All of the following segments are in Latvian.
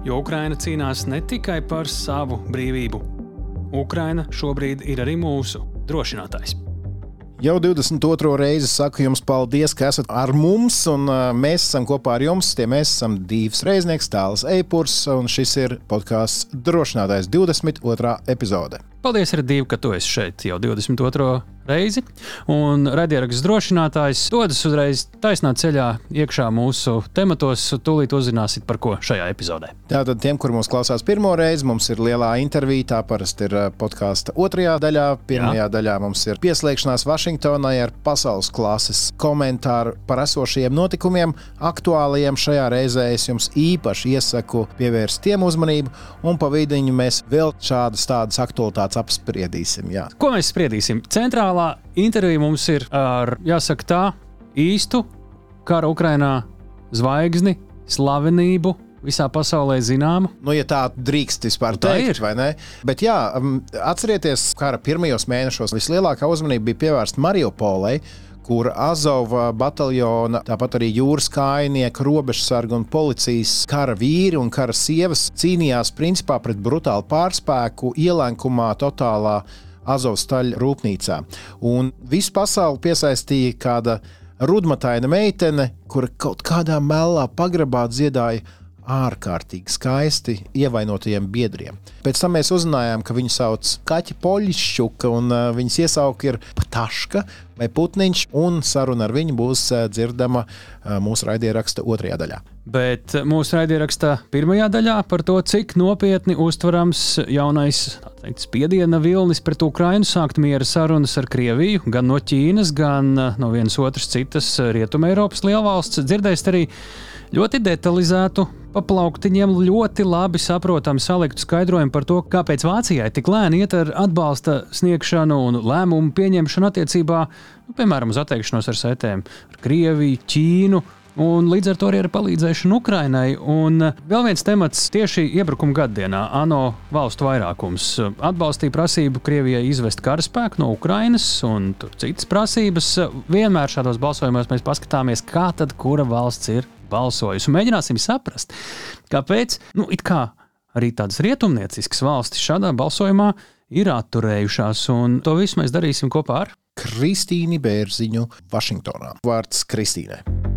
Jo Ukraina cīnās ne tikai par savu brīvību. Ukraina šobrīd ir arī mūsu drošinātājs. Jau 22. reizi saku jums paldies, ka esat ar mums, un mēs esam kopā ar jums. Tie mēs esam Dīvs Reiznieks, Tāls Eipurs, un šis ir podkāsts Drošinātājs 22. epizode. Paldies, Radīv, ka tu esi šeit jau 22 reizi. Un raidieraksts drošinātājs dodas uzreiz taisnā ceļā iekšā mūsu tematos. Tūlīt uzzināsiet, par ko šajā epizodē. Tātad tiem, kur mūs klausās pirmo reizi, mums ir lielā intervija. Tā parasti ir uh, podkāsta otrajā daļā. Pirmajā Jā. daļā mums ir pieslēgšanās Vašingtonai ar pasaules klases komentāru par esošajiem notikumiem, aktuālajiem. Šajā reizē es jums īpaši iesaku pievērst tiem uzmanību, un pa vidiņu mēs vēl šādas tādas aktualitātes apspriedīsim. Jā. Ko mēs spriedīsim? Centrālā intervija mums ir ar, jāsaka, tā īstu kara Ukrainā zvaigzni, slavenību, visā pasaulē zināma. Nu, ja tā drīkst vispār nu, teikt, ir. vai ne? Bet jā, atcerieties, kara pirmajos mēnešos vislielākā uzmanība bija pievērsta Mariupolei kur Azova bataljona, tāpat arī jūras kājnieki, robežsargi un policijas kara vīri un kara sievas cīnījās principā pret brutālu pārspēku, ielenkumā, totālā Azovstaļa rūpnīcā. Un visu pasauli piesaistīja kāda rudmataina meitene, kura kaut kādā melnā pagrabā dziedāja ārkārtīgi skaisti ievainotajiem biedriem. Pēc tam mēs uzzinājām, ka viņu sauc Kaķa Poļšķuka, un uh, viņas iesauka ir Pataška vai Putniņš, un saruna ar viņu būs uh, dzirdama uh, mūsu raidieraksta otrajā daļā. Bet mūsu raidierakstā pirmajā daļā par to, cik nopietni uztverams jaunais teikt, spiediena vilnis pret Ukrajinu sākt miera sarunas ar Krieviju, gan no Ķīnas, gan no vienas otras citas Rietumē Eiropas lielvalsts. Dzirdēsiet arī ļoti detalizētu pa plauktiņiem ļoti labi saprotamu saliktu skaidrojumu par to, kāpēc Vācijai tik lēni iet ar atbalsta sniegšanu un lēmumu pieņemšanu attiecībā, nu, piemēram, uz atteikšanos ar setēm ar Krieviju, Ķīnu. Un līdz ar to arī ar palīdzēšanu Ukrainai. Un vēl viens temats tieši iebrukuma gadienā - ANO valstu vairākums atbalstīja prasību Krievijai izvest karaspēku no Ukrainas un citas prasības. Vienmēr šādos balsojumos mēs paskatāmies, kā tad kura valsts ir balsojusi. Mēģināsim saprast, kāpēc nu, kā arī tādas rietumnieciskas valstis šādā balsojumā ir atturējušās. Un to visu mēs darīsim kopā ar Kristīnu Bērziņu Vašingtonā. Vārds Kristīnai.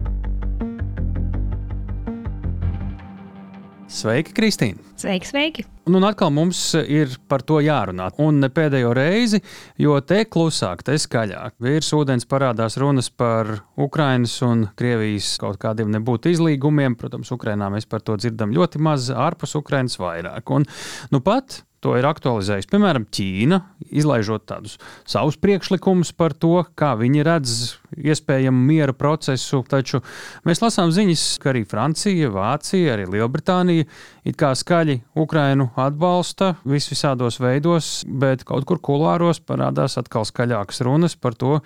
Sveiki, Kristīne! Sveiki, sveiki! Un, un atkal mums ir par to jārunā. Un ne pēdējo reizi, jo te klusāk, te skaļāk. Virs ūdens parādās runas par Ukrainas un Krievijas kaut kādiem nebūtu izlīgumiem. Protams, Ukrainā mēs par to dzirdam ļoti maz, ārpus Ukrainas vairāk. Un, nu pat to ir aktualizējusi. Piemēram, Ķīna, izlaižot tādus savus priekšlikumus par to, kā viņi redz iespējamu miera procesu. Taču mēs lasām ziņas, ka arī Francija, Vācija, arī Lielbritānija it kā skaļi Ukrainu atbalsta vis visādos veidos, bet kaut kur kulāros parādās atkal skaļākas runas par to,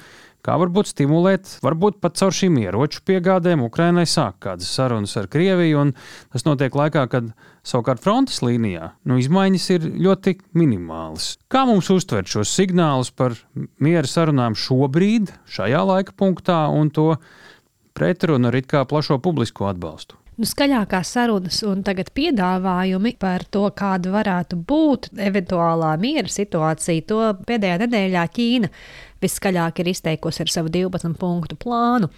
kā varbūt stimulēt, varbūt pat caur šīm ieroču piegādēm Ukrainai sāk kādas sarunas ar Krieviju, un tas notiek laikā, kad savukārt frontes līnijā nu, izmaiņas ir ļoti minimālas. Kā mums uztvert šos signālus par miera sarunām šobrīd, šajā laika punktā, un to pretrunu ar it kā plašo publisko atbalstu? nu, skaļākās sarunas un tagad piedāvājumi par to, kāda varētu būt eventuālā miera situācija, to pēdējā nedēļā Ķīna viskaļāk ir izteikusi ar savu 12 punktu plānu.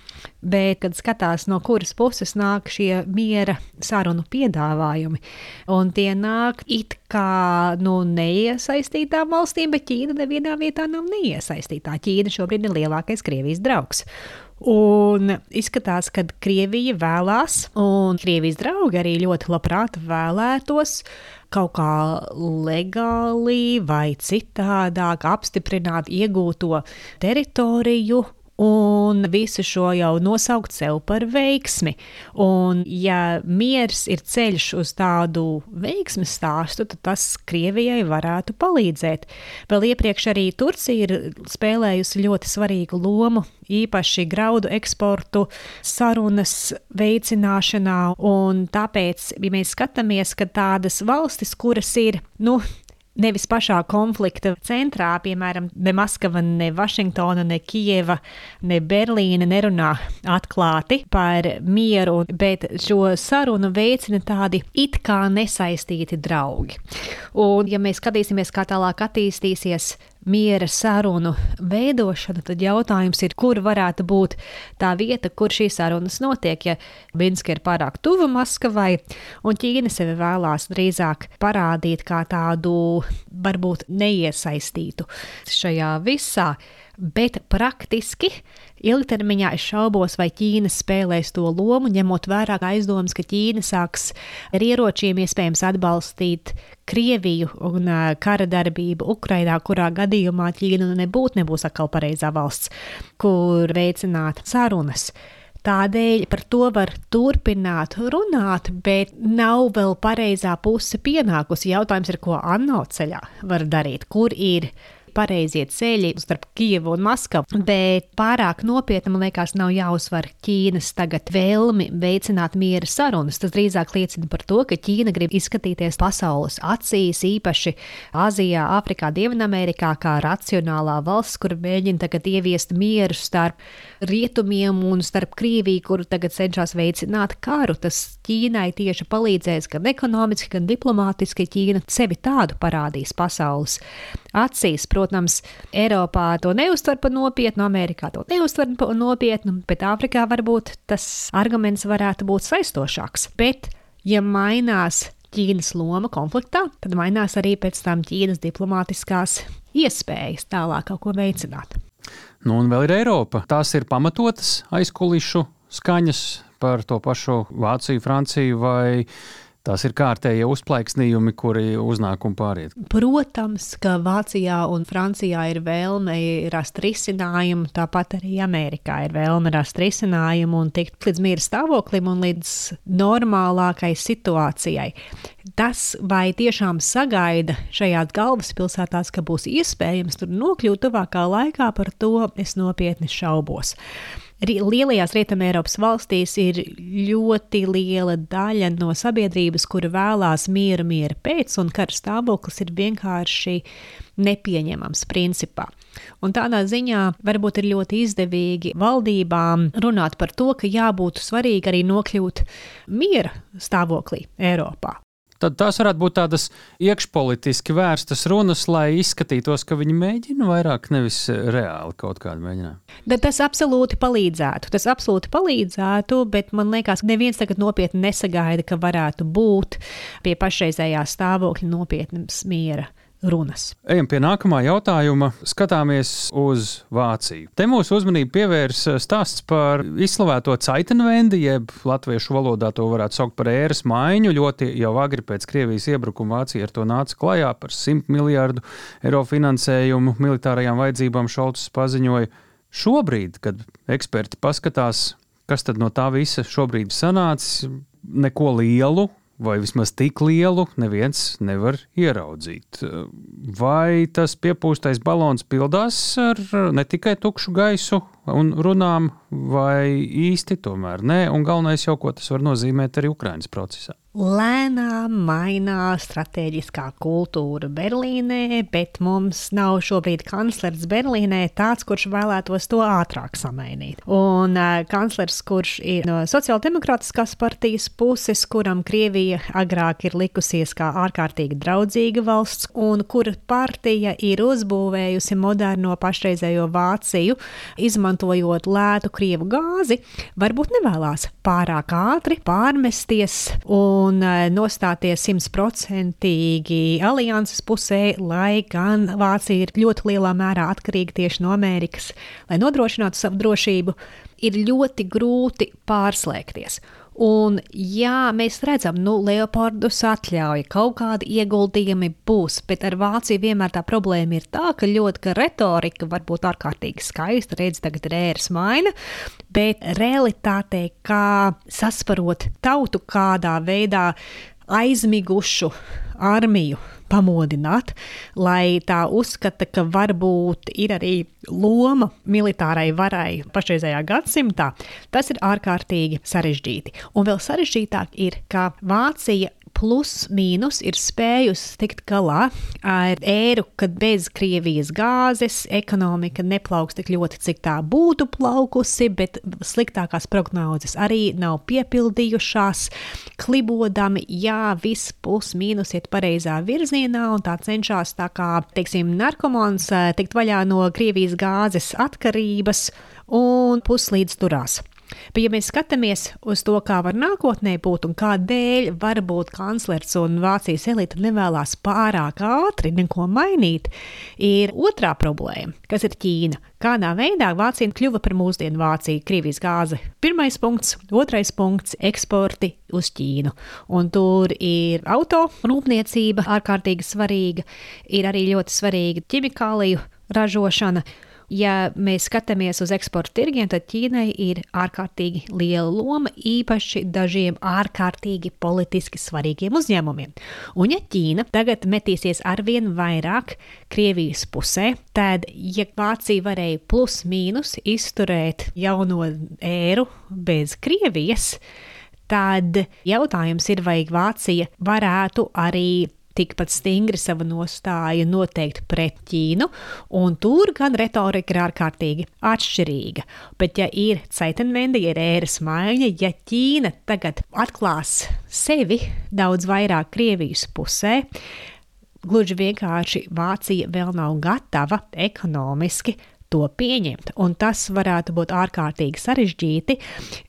Bet, kad skatās, no kuras puses nāk šie miera sarunu piedāvājumi, un tie nāk it kā nu, neiesaistītām valstīm, bet Ķīna nevienā vietā nav neiesaistītā. Ķīna šobrīd ir lielākais Krievijas draugs. Un izskatās, ka Krievija vēlās, un Krievijas draugi arī ļoti labprāt vēlētos kaut kā legāli vai citādāk apstiprināt iegūto teritoriju un visu šo jau nosaukt sev par veiksmi. Un, ja miers ir ceļš uz tādu veiksmes stāstu, tad tas Krievijai varētu palīdzēt. Vēl iepriekš arī Turcija ir spēlējusi ļoti svarīgu lomu, īpaši graudu eksportu, sarunas veicināšanā. Tāpēc, ja mēs skatāmies, ka tādas valstis, kuras ir, nu, nevis pašā konflikta centrā, piemēram, ne Maskava, ne Vašingtona, ne Kijeva, ne Berlīna nerunā atklāti par mieru, bet šo sarunu veicina tādi it kā nesaistīti draugi. Un, ja mēs skatīsimies, kā tālāk attīstīsies miera sarunu veidošana, tad jautājums ir, kur varētu būt tā vieta, kur šīs sarunas notiek. Ja Minska ir pārāk tuva Maskavai, un Ķīna sevi vēlās drīzāk parādīt kā tādu varbūt neiesaistītu šajā visā. Bet praktiski ilgtermiņā es šaubos, vai Ķīna spēlēs to lomu, ņemot vērā aizdomas, ka Ķīna sāks ar ieročiem iespējams atbalstīt Krieviju un kara darbību Ukrainā, kurā gadījumā Ķīna nebūtu nebūs atkal pareizā valsts, kur veicināt sarunas. Tādēļ par to var turpināt runāt, bet nav vēl pareizā puse pienākusi. Jautājums ir, ko Anno ceļā var darīt, kur ir pareizie ceļi starp Kijevu un Maskavu, bet pārāk nopietni, man liekas, nav jāuzsver Ķīnas tagad vēlmi veicināt miera sarunas. Tas drīzāk liecina par to, ka Ķīna grib izskatīties pasaules acīs, īpaši Āzijā, Āfrikā, Dienvidamerikā, kā racionālā valsts, kur mēģina tagad ieviest mieru starp rietumiem un starp Krieviju, kuru tagad cenšas veicināt karu. Tas Ķīnai tieši palīdzēs gan ekonomiski, gan diplomātiski. Ķīna sevi tādu parādīs pasaules acīs. Protams, Eiropā to neuztver par nopietnu, Amerikā to neuztver par nopietnu, bet Āfrikā varbūt tas arguments varētu būt saistošāks. Bet, ja mainās Ķīnas loma konfliktā, tad mainās arī pēc tam Ķīnas diplomātiskās iespējas tālāk kaut ko veicināt. Nu, un vēl ir Eiropa. Tās ir pamatotas aizkulisku skaņas par to pašu Vāciju, Franciju vai Tās ir kārtējie uzplaiksnījumi, kuri uznāk un pāriet. Protams, ka Vācijā un Francijā ir vēlme rast risinājumu, tāpat arī Amerikā ir vēlme rast risinājumu un tikt līdz miera stāvoklim un līdz normālākai situācijai. Tas, vai tiešām sagaida šajās galvaspilsētās, ka būs iespējams tur nokļūt tuvākā laikā, par to es nopietni šaubos lielajās Rietumēropas valstīs ir ļoti liela daļa no sabiedrības, kura vēlās mieru, mieru pēc, un kara stāvoklis ir vienkārši nepieņemams principā. Un tādā ziņā varbūt ir ļoti izdevīgi valdībām runāt par to, ka jābūt svarīgi arī nokļūt miera stāvoklī Eiropā tad tās varētu būt tādas iekšpolitiski vērstas runas, lai izskatītos, ka viņi mēģina vairāk, nevis reāli kaut kādu mēģinājumu. Bet tas absolūti palīdzētu. Tas absolūti palīdzētu, bet man liekas, ka neviens tagad nopietni nesagaida, ka varētu būt pie pašreizējā stāvokļa nopietnas miera runas. Ejam pie nākamā jautājuma. Skatāmies uz Vāciju. Te mūsu uzmanību pievērs stāsts par izslavēto Caitenvendi, jeb latviešu valodā to varētu saukt par ēras maiņu. Ļoti jau agri pēc Krievijas iebrukuma Vācija ar to nāca klajā par 100 miljārdu eiro finansējumu militārajām vajadzībām. Šalts paziņoja, šobrīd, kad eksperti paskatās, kas tad no tā visa šobrīd sanācis, neko lielu vai vismaz tik lielu, neviens nevar ieraudzīt. Vai tas piepūstais balons pildās ar ne tikai tukšu gaisu un runām, vai īsti tomēr nē, un galvenais jau, ko tas var nozīmēt arī Ukraiņas procesā? Lēnām mainās strateģiskā kultūra Berlīnē, bet mums nav šobrīd kanclers Berlīnē tāds, kurš vēlētos to ātrāk samainīt. Un uh, kanclers, kurš ir no sociāldemokrātiskās partijas puses, kuram Krievija agrāk ir likusies kā ārkārtīgi draudzīga valsts, un kura partija ir uzbūvējusi moderno pašreizējo Vāciju, izmantojot lētu Krievu gāzi, varbūt nevēlas pārāk ātri pārmesties. Un un eh, nostāties simtprocentīgi alianses pusē, lai gan Vācija ir ļoti lielā mērā atkarīga tieši no Amerikas, lai nodrošinātu savu drošību, ir ļoti grūti pārslēgties. Un, jā, mēs redzam, nu, Leopardus atļauja, kaut kādi ieguldījumi būs, bet ar Vāciju vienmēr tā problēma ir tā, ka ļoti ka retorika var būt ārkārtīgi skaista, redz, tagad ir ēras maina, bet realitātē, kā sasparot tautu kādā veidā aizmigušu armiju pamodināt, lai tā uzskata, ka varbūt ir arī loma militārai varai pašreizējā gadsimtā, tas ir ārkārtīgi sarežģīti. Un vēl sarežģītāk ir, ka Vācija plus mīnus ir spējusi tikt galā ar ēru, kad bez Krievijas gāzes ekonomika neplauks tik ļoti, cik tā būtu plaukusi, bet sliktākās prognozes arī nav piepildījušās. Klibodami, jā, viss plus mīnus iet pareizā virzienā, un tā cenšas tā kā, teiksim, narkomāns eh, tikt vaļā no Krievijas gāzes atkarības un puslīdz turās. Bet, ja mēs skatāmies uz to, kā var nākotnē būt un kādēļ varbūt kanclers un Vācijas elite nevēlas pārāk ātri neko mainīt, ir otrā problēma, kas ir Ķīna. Kādā veidā Vācija kļuva par mūsdienu Vāciju, Krievijas gāzi? Pirmais punkts, otrais punkts - eksporti uz Ķīnu. Un tur ir auto rūpniecība ārkārtīgi svarīga, ir arī ļoti svarīga ķimikāliju ražošana. Ja mēs skatāmies uz eksporta tirgiem, tad Ķīnai ir ārkārtīgi liela loma īpaši dažiem ārkārtīgi politiski svarīgiem uzņēmumiem. Un ja Ķīna tagad metīsies arvien vairāk Krievijas pusē, tad, ja Vācija varēja plus mīnus izturēt jauno ēru bez Krievijas, tad jautājums ir, vai Vācija varētu arī tikpat stingri savu nostāju noteikti pret Ķīnu, un tur gan retorika ir ārkārtīgi atšķirīga. Bet, ja ir ceitenvendi, ja ir ēras maiņa, ja Ķīna tagad atklās sevi daudz vairāk Krievijas pusē, gluži vienkārši Vācija vēl nav gatava ekonomiski to pieņemt. Un tas varētu būt ārkārtīgi sarežģīti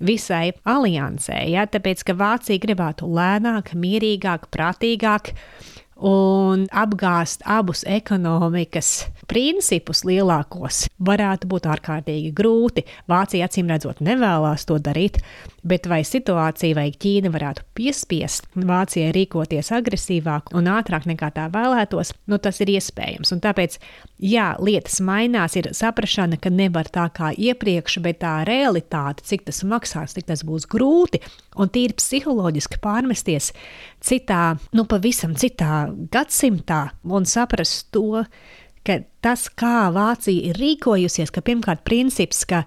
visai aliansē, ja? tāpēc ka Vācija gribētu lēnāk, mierīgāk, prātīgāk un apgāzt abus ekonomikas principus lielākos varētu būt ārkārtīgi grūti. Vācija acīm redzot nevēlas to darīt, bet vai situācija vai Ķīna varētu piespiest Vācijai rīkoties agresīvāk un ātrāk nekā tā vēlētos, nu tas ir iespējams. Un tāpēc, jā, lietas mainās, ir saprašana, ka nevar tā kā iepriekš, bet tā realitāte, cik tas maksās, cik tas būs grūti un tīri psiholoģiski pārmesties citā, nu pavisam citā gadsimtā un saprast to, ka tas, kā Vācija ir rīkojusies, ka pirmkārt princips, ka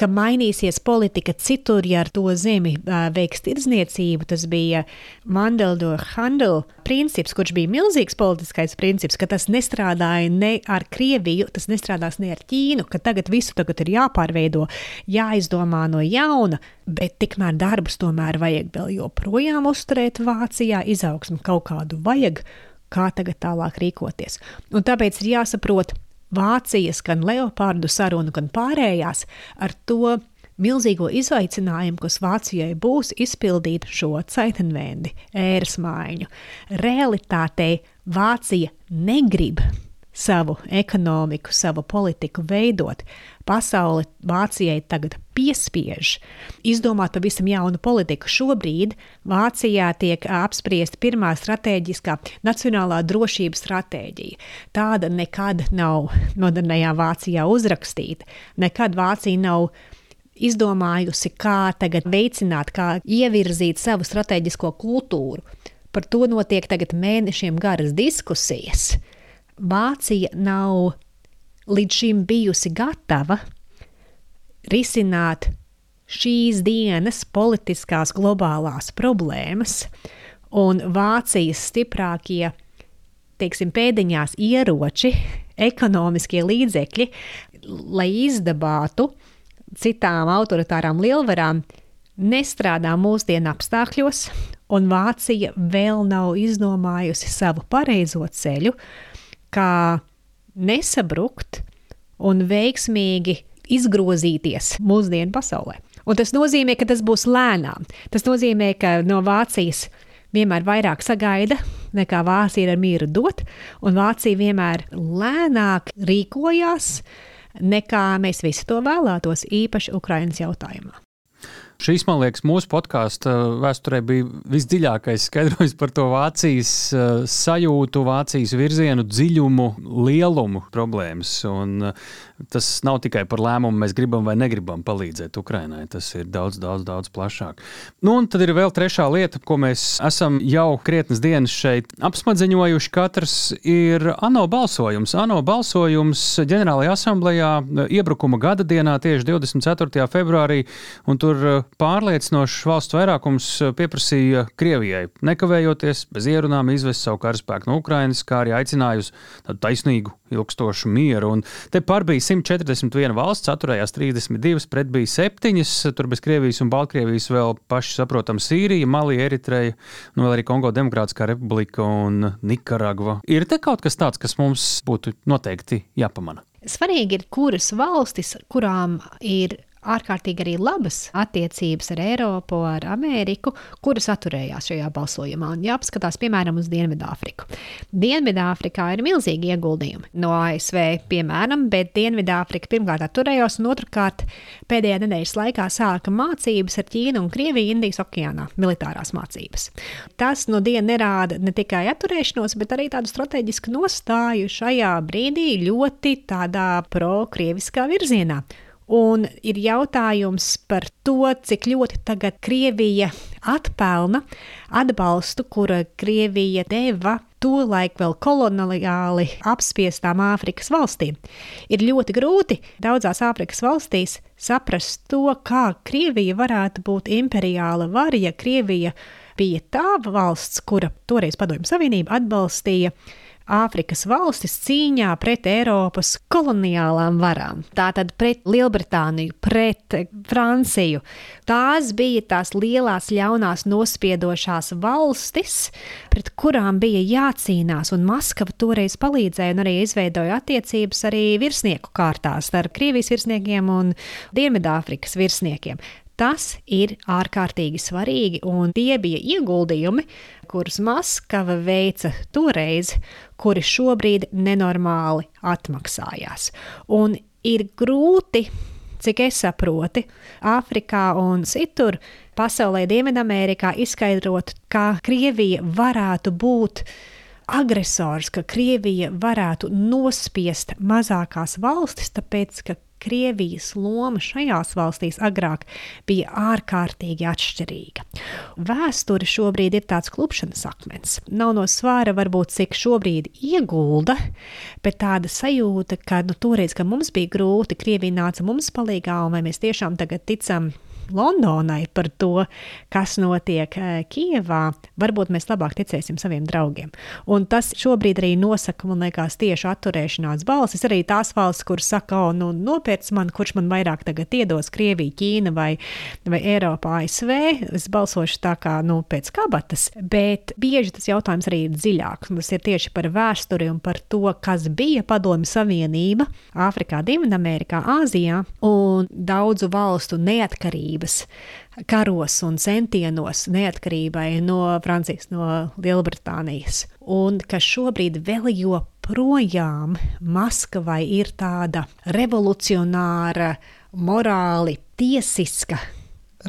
ka mainīsies politika citur, ja ar to zemi veiks tirdzniecību. Tas bija Mandeldor Handel princips, kurš bija milzīgs politiskais princips, ka tas nestrādāja ne ar Krieviju, tas nestrādās ne ar Ķīnu, ka tagad visu tagad ir jāpārveido, jāizdomā no jauna, bet tikmēr darbus tomēr vajag vēl joprojām uzturēt Vācijā, izaugsmu kaut kādu vajag kā tagad tālāk rīkoties. Un tāpēc ir jāsaprot, Vācijas, gan Leopardu sarunu, gan pārējās ar to milzīgo izaicinājumu, kas Vācijai būs izpildīt šo ceitenvendi, ēras maiņu. Realitātei Vācija negrib savu ekonomiku, savu politiku veidot. Pasaule Vācijai tagad piespiež izdomāt pavisam jaunu politiku. Šobrīd Vācijā tiek apspriesta pirmā strateģiskā nacionālā drošības stratēģija. Tāda nekad nav modernajā Vācijā uzrakstīta. Nekad Vācija nav izdomājusi, kā tagad veicināt, kā ievirzīt savu strateģisko kultūru. Par to notiek tagad mēnešiem garas diskusijas. Vācija nav līdz šim bijusi gatava risināt šīs dienas politiskās globālās problēmas, un Vācijas stiprākie, teiksim, pēdiņās ieroči, ekonomiskie līdzekļi, lai izdabātu citām autoritārām lielvarām, nestrādā mūsdienu apstākļos, un Vācija vēl nav izdomājusi savu pareizo ceļu, kā nesabrukt un veiksmīgi izgrozīties mūsdienu pasaulē. Un tas nozīmē, ka tas būs lēnām. Tas nozīmē, ka no Vācijas vienmēr vairāk sagaida, nekā Vācija ir mieru dot, un Vācija vienmēr lēnāk rīkojās, nekā mēs visi to vēlētos, īpaši Ukraiņas jautājumā. Šīs, man liekas, mūsu podkāstu vēsturē bija visdziļākais skaidrojums par to Vācijas sajūtu, Vācijas virzienu, dziļumu, lielumu problēmas. Un tas nav tikai par lēmumu, mēs gribam vai negribam palīdzēt Ukrainai. Tas ir daudz, daudz, daudz plašāk. Nu, un tad ir vēl trešā lieta, ko mēs esam jau krietnes dienas šeit apsmadzeņojuši. Katrs ir ANO balsojums. ANO balsojums ģenerālajā asamblējā iebrukuma gada dienā, tieši 24. februārī, un tur pārliecinošs valsts vairākums pieprasīja Krievijai nekavējoties, bez ierunām izvest savu karaspēku no Ukrainas, kā arī aicināja uz tādu taisnīgu, ilgstošu mieru. Un te par bija 141 valsts, atturējās 32, pret bija 7. Tur bez Krievijas un Baltkrievijas vēl paši saprotam Sīrija, Malija, Eritreja, nu vēl arī Kongo Demokrātiskā republika un Nikaragva. Ir te kaut kas tāds, kas mums būtu noteikti jāpamana. Svarīgi ir, kuras valstis, kurām ir ārkārtīgi arī labas attiecības ar Eiropu, ar Ameriku, kuras atturējās šajā balsojumā. Un jāpaskatās, piemēram, uz Dienvidāfriku. Dienvidāfrikā ir milzīgi ieguldījumi no ASV, piemēram, bet Dienvidāfrika pirmkārt atturējās, un otrkārt pēdējā nedēļas laikā sāka mācības ar Ķīnu un Krieviju Indijas okeānā, militārās mācības. Tas no dienas nerāda ne tikai atturēšanos, bet arī tādu strateģisku nostāju šajā brīdī ļoti tādā pro-krieviskā virzienā. Un ir jautājums par to, cik ļoti tagad Krievija atpelna atbalstu, kura Krievija deva tolaik vēl koloniāli apspiestām Āfrikas valstīm. Ir ļoti grūti daudzās Āfrikas valstīs saprast to, kā Krievija varētu būt imperiāla vara, ja Krievija bija tā valsts, kura toreiz Padomju Savienība atbalstīja Āfrikas valstis cīņā pret Eiropas koloniālām varām. Tātad pret Lielbritāniju, pret Franciju. Tās bija tās lielās, ļaunās, nospiedošās valstis, pret kurām bija jācīnās, un Maskava toreiz palīdzēja un arī izveidoja attiecības arī virsnieku kārtās ar Krievijas virsniekiem un Dienvidāfrikas virsniekiem. Tas ir ārkārtīgi svarīgi, un tie bija ieguldījumi, kurus Maskava veica toreiz, kuri šobrīd nenormāli atmaksājās. Un ir grūti, cik es saprotu, Āfrikā un citur pasaulē, Dienvidamerikā izskaidrot, kā Krievija varētu būt agresors, ka Krievija varētu nospiest mazākās valstis, tāpēc ka Krievijas loma šajās valstīs agrāk bija ārkārtīgi atšķirīga. Vēsture šobrīd ir tāds klupšanas akmens. Nav no svāra varbūt cik šobrīd iegulda, bet tāda sajūta, ka nu, toreiz, kad mums bija grūti, Krievija nāca mums palīgā, un vai mēs tiešām tagad ticam Londonai par to, kas notiek eh, Kijevā, varbūt mēs labāk ticēsim saviem draugiem. Un tas šobrīd arī nosaka, man liekas, tieši atturēšanās balsis. Arī tās valsts, kuras saka, o, nu, nopērts man, kurš man vairāk tagad iedos, Krievija, Ķīna vai, vai Eiropa, ASV. Es balsošu tā kā nu, pēc kabatas, bet bieži tas jautājums arī ir dziļāks. Tas ir tieši par vēsturi un par to, kas bija Padomju Savienība Āfrikā, Dienvidamerikā, Āzijā un daudzu valstu neatkarība neatkarības karos un centienos neatkarībai no Francijas, no Lielbritānijas. Un ka šobrīd vēl joprojām Maskavai ir tāda revolucionāra, morāli tiesiska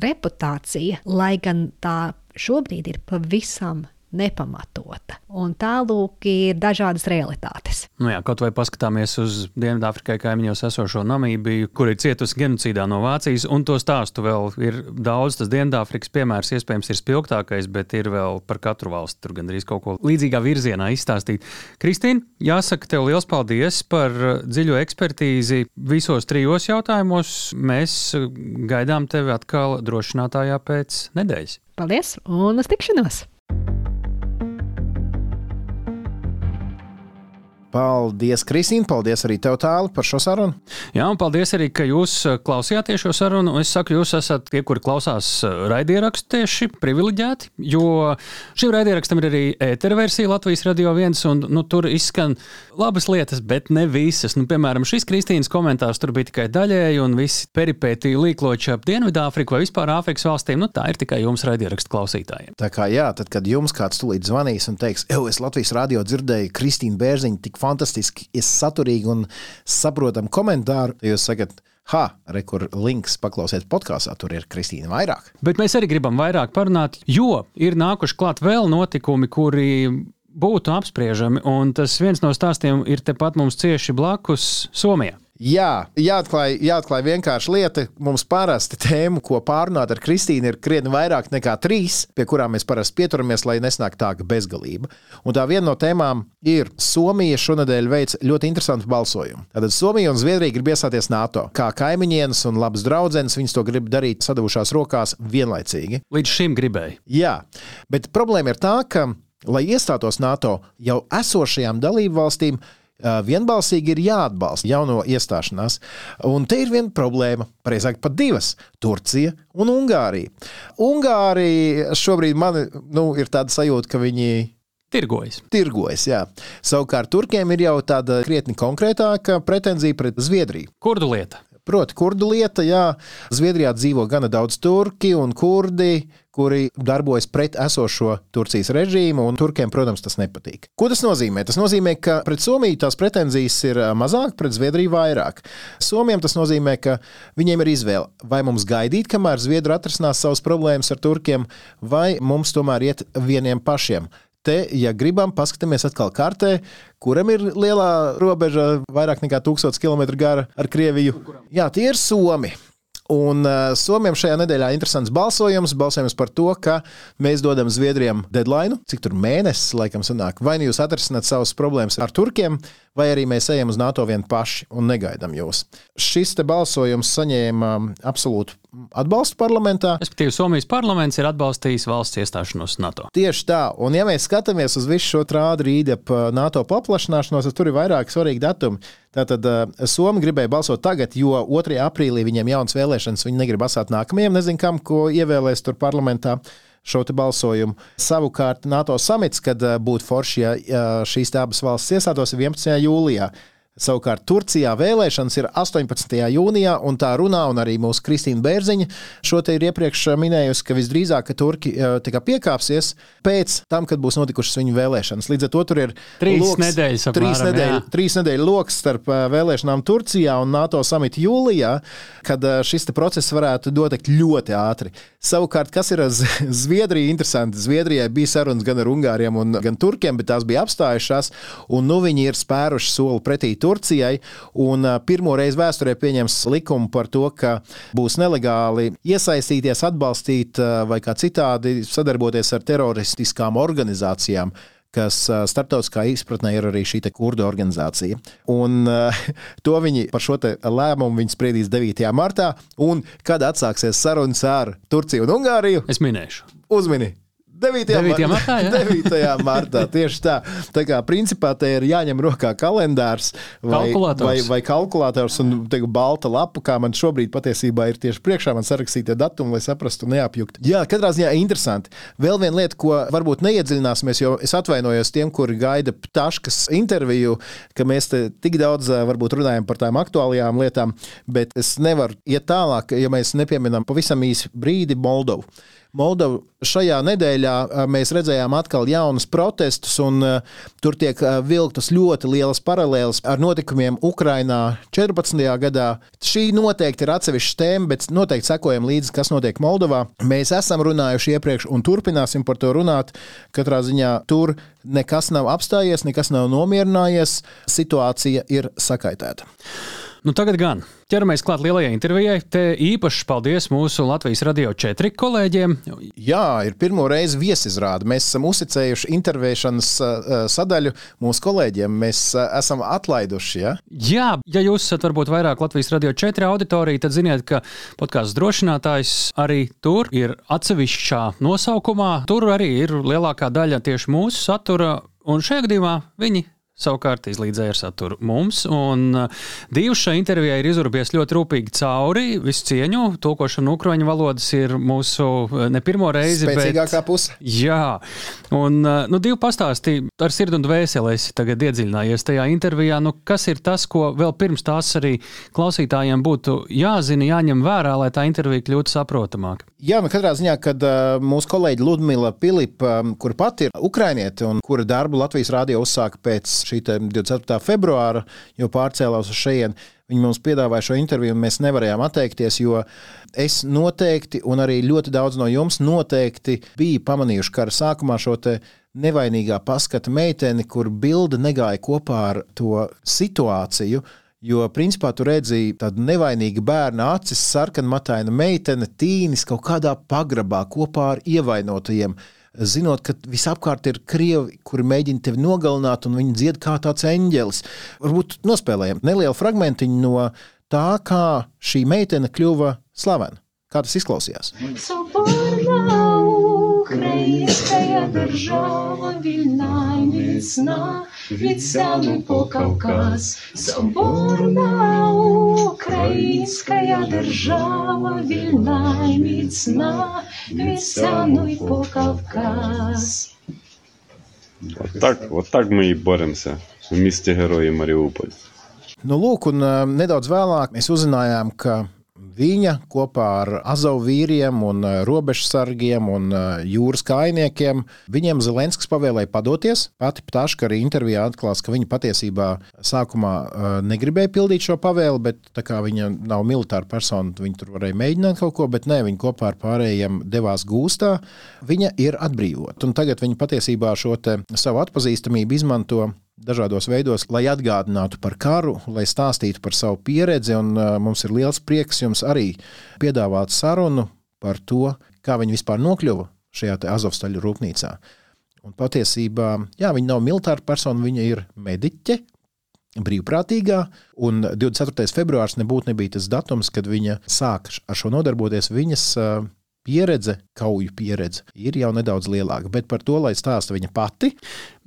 reputācija, lai gan tā šobrīd ir pavisam nepamatota. Un tālūk ir dažādas realitātes. Nu jā, kaut vai paskatāmies uz Dienvidāfrikai kaimiņos esošo Namībiju, kur ir cietusi genocīdā no Vācijas, un to stāstu vēl ir daudz. Tas Dienvidāfrikas piemērs iespējams ir spilgtākais, bet ir vēl par katru valsti tur gandrīz kaut ko līdzīgā virzienā izstāstīt. Kristīna, jāsaka tev liels paldies par dziļo ekspertīzi visos trijos jautājumos. Mēs gaidām tevi atkal drošinātājā pēc nedēļas. Paldies un uz tikšanos! Paldies, Kristīne! Paldies arī tev, Tāli, par šo sarunu. Jā, un paldies arī, ka jūs uh, klausījāties šo sarunu. Es saku, jūs esat tie, kuri klausās uh, raidierakstu tieši privileģēti, jo šim raidierakstam ir arī ētera versija Latvijas Radio 1, un nu, tur izskan labas lietas, bet ne visas. Nu, piemēram, šis Kristīnas komentārs tur bija tikai daļēji, un visi peripētī līkloči ap Dienvidāfriku vai vispār Āfrikas valstīm. Nu, tā ir tikai jums raidierakstu klausītājiem. Tā kā jā, tad, kad jums kāds tūlīt zvanīs un teiks, ej, es Latvijas radio dzirdēju Kristīnu Bērziņu tik fantastiski, ir saturīgi un saprotami komentāri. Jūs sakat, Ha, re, kur links paklausiet podkāstā, tur ir Kristīna vairāk. Bet mēs arī gribam vairāk parunāt, jo ir nākuši klāt vēl notikumi, kuri būtu apspriežami, un tas viens no stāstiem ir tepat mums cieši blakus Somijā. Jā, jāatklāj, jāatklāj vienkārši lieta. Mums parasti tēmu, ko pārunāt ar Kristīnu, ir krietni vairāk nekā trīs, pie kurām mēs parasti pieturamies, lai nesnāk tā bezgalība. Un tā viena no tēmām ir Somija šonadēļ veids ļoti interesantu balsojumu. Tātad Somija un Zviedrija grib iestāties NATO. Kā kaimiņienes un labas draudzenes, viņas to grib darīt sadavušās rokās vienlaicīgi. Līdz šim gribēja. Jā, bet problēma ir tā, ka, lai iestātos NATO, jau esošajām dalību valstīm vienbalsīgi ir jāatbalsta jauno iestāšanās. Un te ir viena problēma, precīzāk, pat divas - Turcija un Ungārija. Ungārija šobrīd man nu, ir tāda sajūta, ka viņi Tirgojas. Tirgojas, jā. Savukārt Turkiem ir jau tāda krietni konkrētāka pretenzija pret Zviedriju. Kurdu lieta? Proti, kurdu lieta, jā, Zviedrijā dzīvo gana daudz turki un kurdi, kuri darbojas pret esošo Turcijas režīmu, un turkiem, protams, tas nepatīk. Ko tas nozīmē? Tas nozīmē, ka pret Somiju tās pretenzijas ir mazāk, pret Zviedriju vairāk. Somijam tas nozīmē, ka viņiem ir izvēle, vai mums gaidīt, kamēr Zviedri atrisinās savas problēmas ar turkiem, vai mums tomēr iet vieniem pašiem. Te, ja gribam, paskatāmies atkal kartē, kuram ir lielā robeža, vairāk nekā 1000 km gara ar Krieviju. Jā, tie ir Somi. Un uh, Somijam šajā nedēļā ir interesants balsojums. Balsojums par to, ka mēs dodam Zviedrijam deadline, cik tur mēnesis laikam sanāk. Vai nu jūs atrisināt savas problēmas ar turkiem, vai arī mēs ejam uz NATO vien paši un negaidām jūs. Šis balsojums saņēma absolūtu atbalstu parlamentā. Respektīvi, Somijas parlaments ir atbalstījis valsts iestāšanos NATO. Tieši tā, un ja mēs skatāmies uz visu šo trādu rīdi ap uh, NATO paplašināšanos, tad tur ir vairāk svarīgi datumi. Tātad Somija gribēja balsot tagad, jo 2. aprīlī viņiem jaunas vēlēšanas, viņi negrib asāt nākamajam, nezinu, kam, ko ievēlēs tur parlamentā šo balsojumu. Savukārt NATO samits, kad būtu forši, ja šīs abas valstis iestātos 11. jūlijā. Savukārt Turcijā vēlēšanas ir 18. jūnijā, un tā runā, un arī mūsu Kristīna Bērziņa šo te ir iepriekš minējusi, ka visdrīzāk ka Turki piekāpsies pēc tam, kad būs notikušas viņu vēlēšanas. Līdz ar to tur ir trīs loks, nedēļas, apmēram, trīs, nedēļu, trīs nedēļu lokus starp vēlēšanām Turcijā un NATO samitu jūlijā, kad šis process varētu notikt ļoti ātri. Savukārt, kas ir Zviedrija? Interesanti. Zviedrijai bija sarunas gan ar Ungāriem, gan Turkiem, bet tās bija apstājušās, un nu viņi ir spēruši soli pretī Turcijai. Un pirmo reizi vēsturē pieņems likumu par to, ka būs nelegāli iesaistīties, atbalstīt vai kā citādi sadarboties ar teroristiskām organizācijām kas starptautiskā izpratnē ir arī šī kurdu organizācija. Un, uh, to viņi par šo lēmumu spriedīs 9. martā, un kad atsāksies sarunas ar Turciju un Ungāriju. Es minēšu. Uzmini! 9. 9. martā. Jā. 9. martā tieši tā. Tā kā principā te ir jāņem rokā kalendārs vai kalkulators, vai, vai kalkulators un teiku, balta lapa, kā man šobrīd patiesībā ir tieši priekšā man sarakstītie datumi, lai saprastu un neapjuktu. Jā, katrā ziņā interesanti. Vēl viena lieta, ko varbūt neiedziļināsimies, jo es atvainojos tiem, kuri gaida Taškas interviju, ka mēs te tik daudz varbūt runājam par tām aktuālajām lietām, bet es nevaru iet tālāk, ja mēs nepieminam pavisam īsi brīdi Moldovu. Moldovu šajā nedēļā mēs redzējām atkal jaunus protestus, un tur tiek vilktas ļoti lielas paralēles ar notikumiem Ukrajinā 14. gadā. Šī noteikti ir atsevišķa tēma, bet noteikti sekojam līdzi, kas notiek Moldovā. Mēs esam runājuši iepriekš un turpināsim par to runāt. Katrā ziņā tur nekas nav apstājies, nekas nav nomierinājies, situācija ir sakaitēta. Nu, tagad gan ķeramies klāt lielajai intervijai. Te īpaši paldies mūsu Latvijas radio četri kolēģiem. Jā, ir pirmo reizi viesizrāde. Mēs esam uzticējuši intervēšanas sadaļu mūsu kolēģiem. Mēs esam atlaiduši. Ja, Jā ja jūs esat varbūt vairāk Latvijas radio četri auditorija, tad ziniet, ka podkāstu drošinātājs arī tur ir atsevišķā nosaukumā. Tur arī ir lielākā daļa tieši mūsu satura. Un šajā gadījumā viņi savukārt izlīdzēja ar saturu mums. Un uh, Dīvs šai intervijai ir izurbies ļoti rūpīgi cauri. Visu cieņu, tulkošana ukraiņu valodas ir mūsu uh, ne pirmo reizi. Spēcīgākā bet, puse. Jā, un uh, nu, Dīvs pastāstīja ar sirdi un dvēselēs tagad iedziļinājies tajā intervijā. Nu, kas ir tas, ko vēl pirms tās arī klausītājiem būtu jāzina, jāņem vērā, lai tā intervija kļūtu saprotamāka? Jā, nu katrā ziņā, kad uh, mūsu kolēģi Ludmila Pilipa, um, kur pati ir ukrainiete un kura darbu Latvijas rādio uzsāka pēc šī 24. februāra jau pārcēlās uz šejienu. Viņi mums piedāvāja šo interviju, un mēs nevarējām atteikties, jo es noteikti, un arī ļoti daudz no jums noteikti bija pamanījuši kara sākumā šo nevainīgā paskata meiteni, kur bilde negāja kopā ar to situāciju. Jo, principā, tu redzēji tādu nevainīgu bērnu acis, sarkanmataina meitene, tīnis kaut kādā pagrabā kopā ar ievainotajiem zinot, ka visapkārt ir krievi, kuri mēģina tevi nogalināt, un viņi dzied kā tāds eņģelis. Varbūt nospēlējam nelielu fragmentiņu no tā, kā šī meitene kļuva slavena. Kā tas izklausījās? So українська держава, вільна і міцна, від Сяну по Кавказ. Соборна українська держава, вільна і міцна, від Сяну і по Кавказ. Так, от так ми і боремося в місті Герої Маріуполь. Nu, lūk, un nedaudz vēlāk mēs uzzinājām, ka Viņa kopā ar Azovu vīriem un eh, robežsargiem un eh, jūras kainiekiem, viņiem Zelenskis pavēlēja padoties. Pati Ptaška arī intervijā atklās, ka viņa patiesībā sākumā eh, negribēja pildīt šo pavēli, bet tā kā viņa nav militāra persona, viņa tur varēja mēģināt kaut ko, bet nē, viņa kopā ar pārējiem devās gūstā. Viņa ir atbrīvota. Un tagad viņa patiesībā šo savu atpazīstamību izmanto dažādos veidos, lai atgādinātu par karu, lai stāstītu par savu pieredzi. Un, uh, mums ir liels prieks jums arī piedāvāt sarunu par to, kā viņi vispār nokļuva šajā Azovstaļu rūpnīcā. Un patiesībā jā, viņa nav militāra persona, viņa ir mediķe. Brīvprātīgā, un 24. februāris nebūtu nebija tas datums, kad viņa sāk ar šo nodarboties. Viņas uh, pieredze, kauju pieredze, ir jau nedaudz lielāka. Bet par to, lai stāsta viņa pati.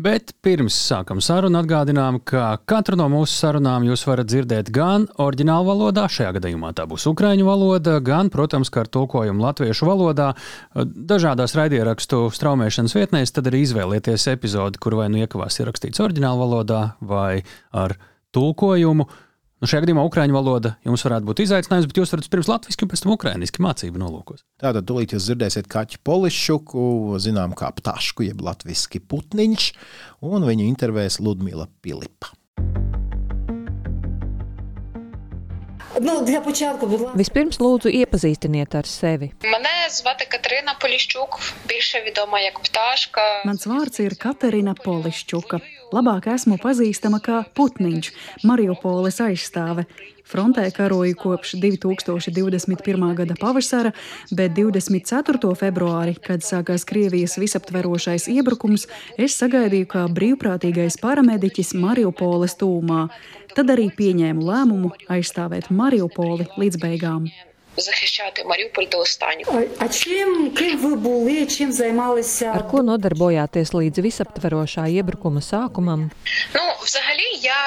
Bet pirms sākam sarunu, atgādinām, ka katru no mūsu sarunām jūs varat dzirdēt gan oriģinālu valodā, šajā gadījumā tā būs ukraiņu valoda, gan, protams, ar tulkojumu latviešu valodā. Dažādās raidierakstu straumēšanas vietnēs tad arī izvēlieties epizodi, kur vai nu iekavās ierakstīts oriģinālu valodā vai ar tulkojumu. Nu, šajā gadījumā ukrāņu valoda jums varētu būt izaicinājums, bet jūs varat pirms latviešu, pēc tam ukrāniski mācību nolūkos. Tātad, tūlīt jūs dzirdēsiet kaķu polišķuku, zinām, kā ptašku, jeb latviešu putniņš, un viņu intervēs Ludmila Pilipa. Nu, початку, будь ласка. Vispirms lūdzu iepazīstiniet ar sevi. Мене звати Катерина Поліщук, більше відома як пташка. Mans vārds ir Katerina Polišķuka. Labāk esmu pazīstama kā Putniņš, Mariupoles aizstāve. Frontē karoju kopš 2021. gada pavasara, bet 24. februāri, kad sākās Krievijas visaptverošais iebrukums, es sagaidīju kā brīvprātīgais paramediķis Mariupoles tūmā. Tad arī pieņēmu lēmumu aizstāvēt Mariupoli līdz beigām Захищати Маріуполь до останнього. А чим ким ви були, чим займалися? Ar ko nodarbojāties līdz visaptverošā iebrukuma sākumam? Nu, взагалі, я,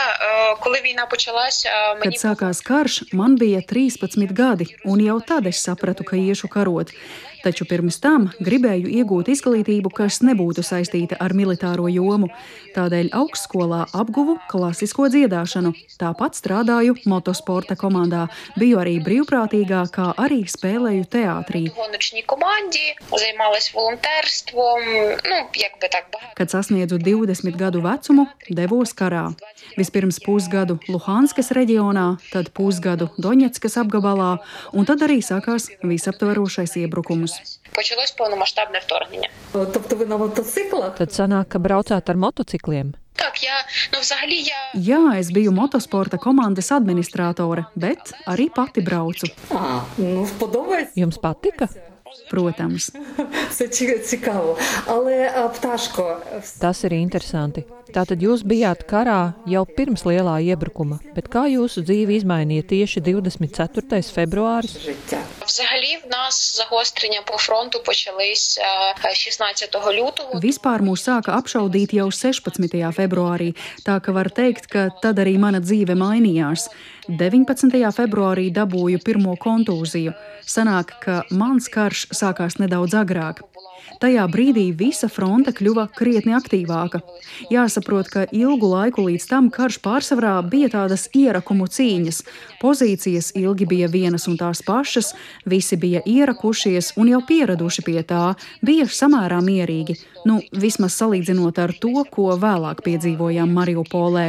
коли війна почалася, мені... Kad sākās karš, man bija 13 gadi, un jau tad es sapratu, ka iešu karot taču pirms tam gribēju iegūt izglītību, kas nebūtu saistīta ar militāro jomu. Tādēļ augstskolā apguvu klasisko dziedāšanu, tāpat strādāju motosporta komandā, biju arī brīvprātīgā, kā arī spēlēju teātrī. Kad sasniedzu 20 gadu vecumu, devos karā. Vispirms pusgadu Luhanskas reģionā, tad pusgadu Doņetskas apgabalā, un tad arī sākās visaptverošais iebrukums почалось повномасштабне вторгнення. Тобто ви на мотоциклах? Tad sanāk, ka braucāt ar motocikliem? Так, я, nu, взагалі я... Jā, es biju motosporta komandas administratore, bet arī pati braucu. À, nu, Jums patika? Protams. Tas ir interesanti. Tātad jūs bijāt karā jau pirms lielā iebrukuma, bet kā jūsu dzīve izmainīja tieši 24. februāris? Vispār mūs sāka apšaudīt jau 16. februārī, tā ka var teikt, ka tad arī mana dzīve mainījās. 19. februārī dabūju pirmo kontūziju. Sanāk, ka mans karš sākās nedaudz agrāk. Tajā brīdī visa fronte kļuva krietni aktīvāka. Jāsaprot, ka ilgu laiku līdz tam karš pārsvarā bija tādas ierakumu cīņas. Pozīcijas ilgi bija vienas un tās pašas, visi bija ierakušies un jau pieraduši pie tā, bija samērā mierīgi. Nu, vismaz salīdzinot ar to, ko vēlāk piedzīvojām Mariupolē.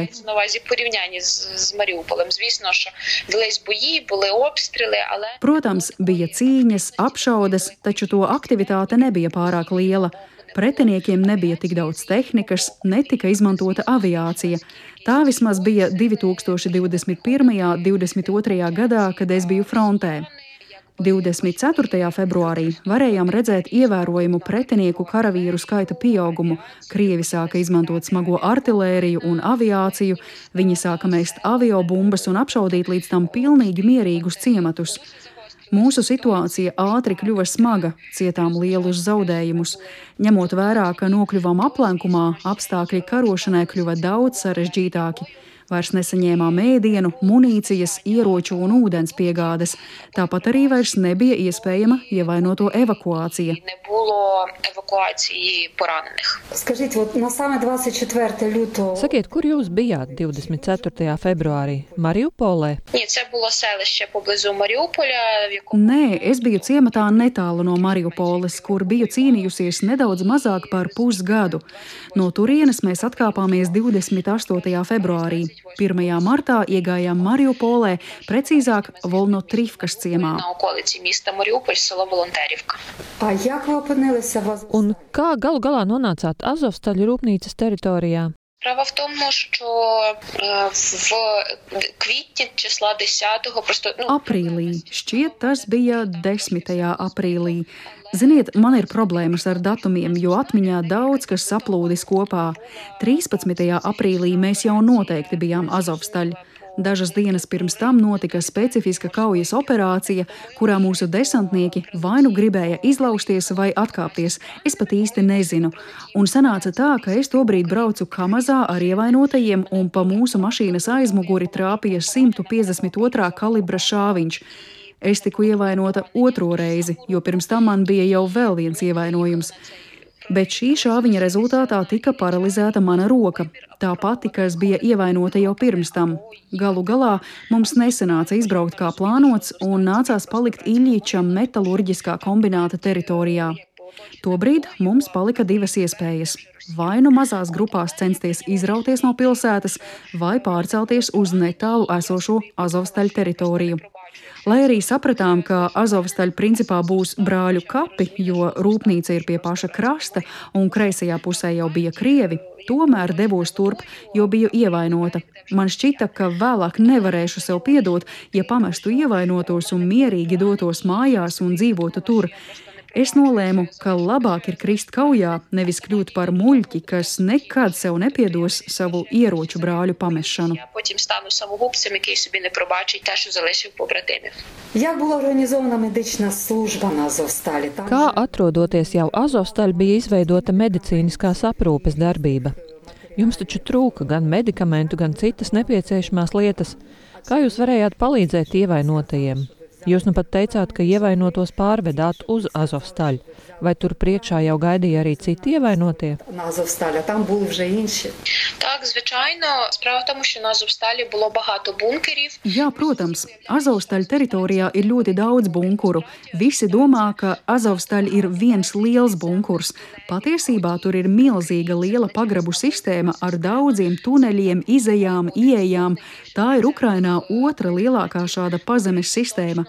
Protams, bija cīņas, apšaudes, taču to aktivitāte nebija pārāk liela. Pretiniekiem nebija tik daudz tehnikas, netika izmantota aviācija. Tā vismaz bija 2021. un 2022. gadā, kad es biju frontē. 24. februārī varējām redzēt ievērojumu pretinieku karavīru skaita pieaugumu. Krievi sāka izmantot smago artēriju un aviāciju, viņi sāka mest avio bumbas un apšaudīt līdz tam pilnīgi mierīgus ciematus. Mūsu situācija ātri kļuva smaga, cietām lielus zaudējumus. Ņemot vērā, ka nokļuvām aplenkumā, apstākļi karošanai kļuva daudz sarežģītāki. Vairs nesaņēmām ēdienu, munīcijas, ieroču un ūdens piegādes. Tāpat arī vairs nebija iespējama ievainoto evakuācija. Sakiet, kur jūs bijāt 24. februārī? Mariupolē? Nē, es biju ciematā netālu no Mariupoles, kur biju cīnījusies nedaudz mazāk par pusgadu. No turienes mēs atkāpāmies 28. februārī. 1. martā iegājām Mariupolē, precīzāk Volnotrivkas ciemā. Un kā galu galā nonācāt Azovstaļu rūpnīcas teritorijā? Справа в тому, що в квітні числа 10-го просто nu, aprīlī. Šķiet, tas bija 10. aprīlī. Ziniet, man ir problēmas ar datumiem, jo atmiņā daudz kas saplūdis kopā. 13. aprīlī mēs jau noteikti bijām Azovstaļā. Dažas dienas pirms tam notika specifiska kaujas operācija, kurā mūsu desantnieki vai nu gribēja izlausties vai atkāpties. Es pat īsti nezinu. Un sanāca tā, ka es tobrīd braucu Kamazā ar ievainotajiem, un pa mūsu mašīnas aizmuguri trāpīja 152. kalibra šāviņš. Es tiku ievainota otro reizi, jo pirms tam man bija jau vēl viens ievainojums. Bet šī šāviņa rezultātā tika paralizēta mana roka, tā pati, kas bija ievainota jau pirms tam. Galu galā mums nesanāca izbraukt kā plānots, un nācās palikt Iļiča metālurģiskā kombināta teritorijā. Tobrīd mums palika divas iespējas. Vai nu mazās grupās censties izrauties no pilsētas, vai pārcelties uz netālu esošo Azovstaļu teritoriju. Lai arī sapratām, ka Azovstaļa principā būs brāļu kapi, jo rūpnīca ir pie paša krasta un kreisajā pusē jau bija krievi, tomēr devos turp, jo biju ievainota. Man šķita, ka vēlāk nevarēšu sev piedot, ja pamestu ievainotos un mierīgi dotos mājās un dzīvotu tur. Es nolēmu, ka labāk ir krist kaujā, nevis kļūt par muļķi, kas nekad sev nepiedos savu ieroču brāļu pamešanu. Kā atrodoties jau Azovstaļ bija izveidota medicīniskās aprūpes darbība? Jums taču trūka gan medikamentu, gan citas nepieciešamās lietas. Kā jūs varējāt palīdzēt ievainotajiem? Jūs nu pat teicāt, ka ievainotos pārvedāt uz Azovstaļu. Vai tur priekšā jau gaidīja arī citi ievainotie? Jā, protams, Azovstaļu teritorijā ir ļoti daudz bunkuru. Visi domā, ka Azovstaļa ir viens liels bunkurs. Patiesībā tur ir milzīga liela pagrabu sistēma ar daudziem tuneļiem, izejām, ieejām. Tā ir Ukrainā otra lielākā šāda pazemes sistēma.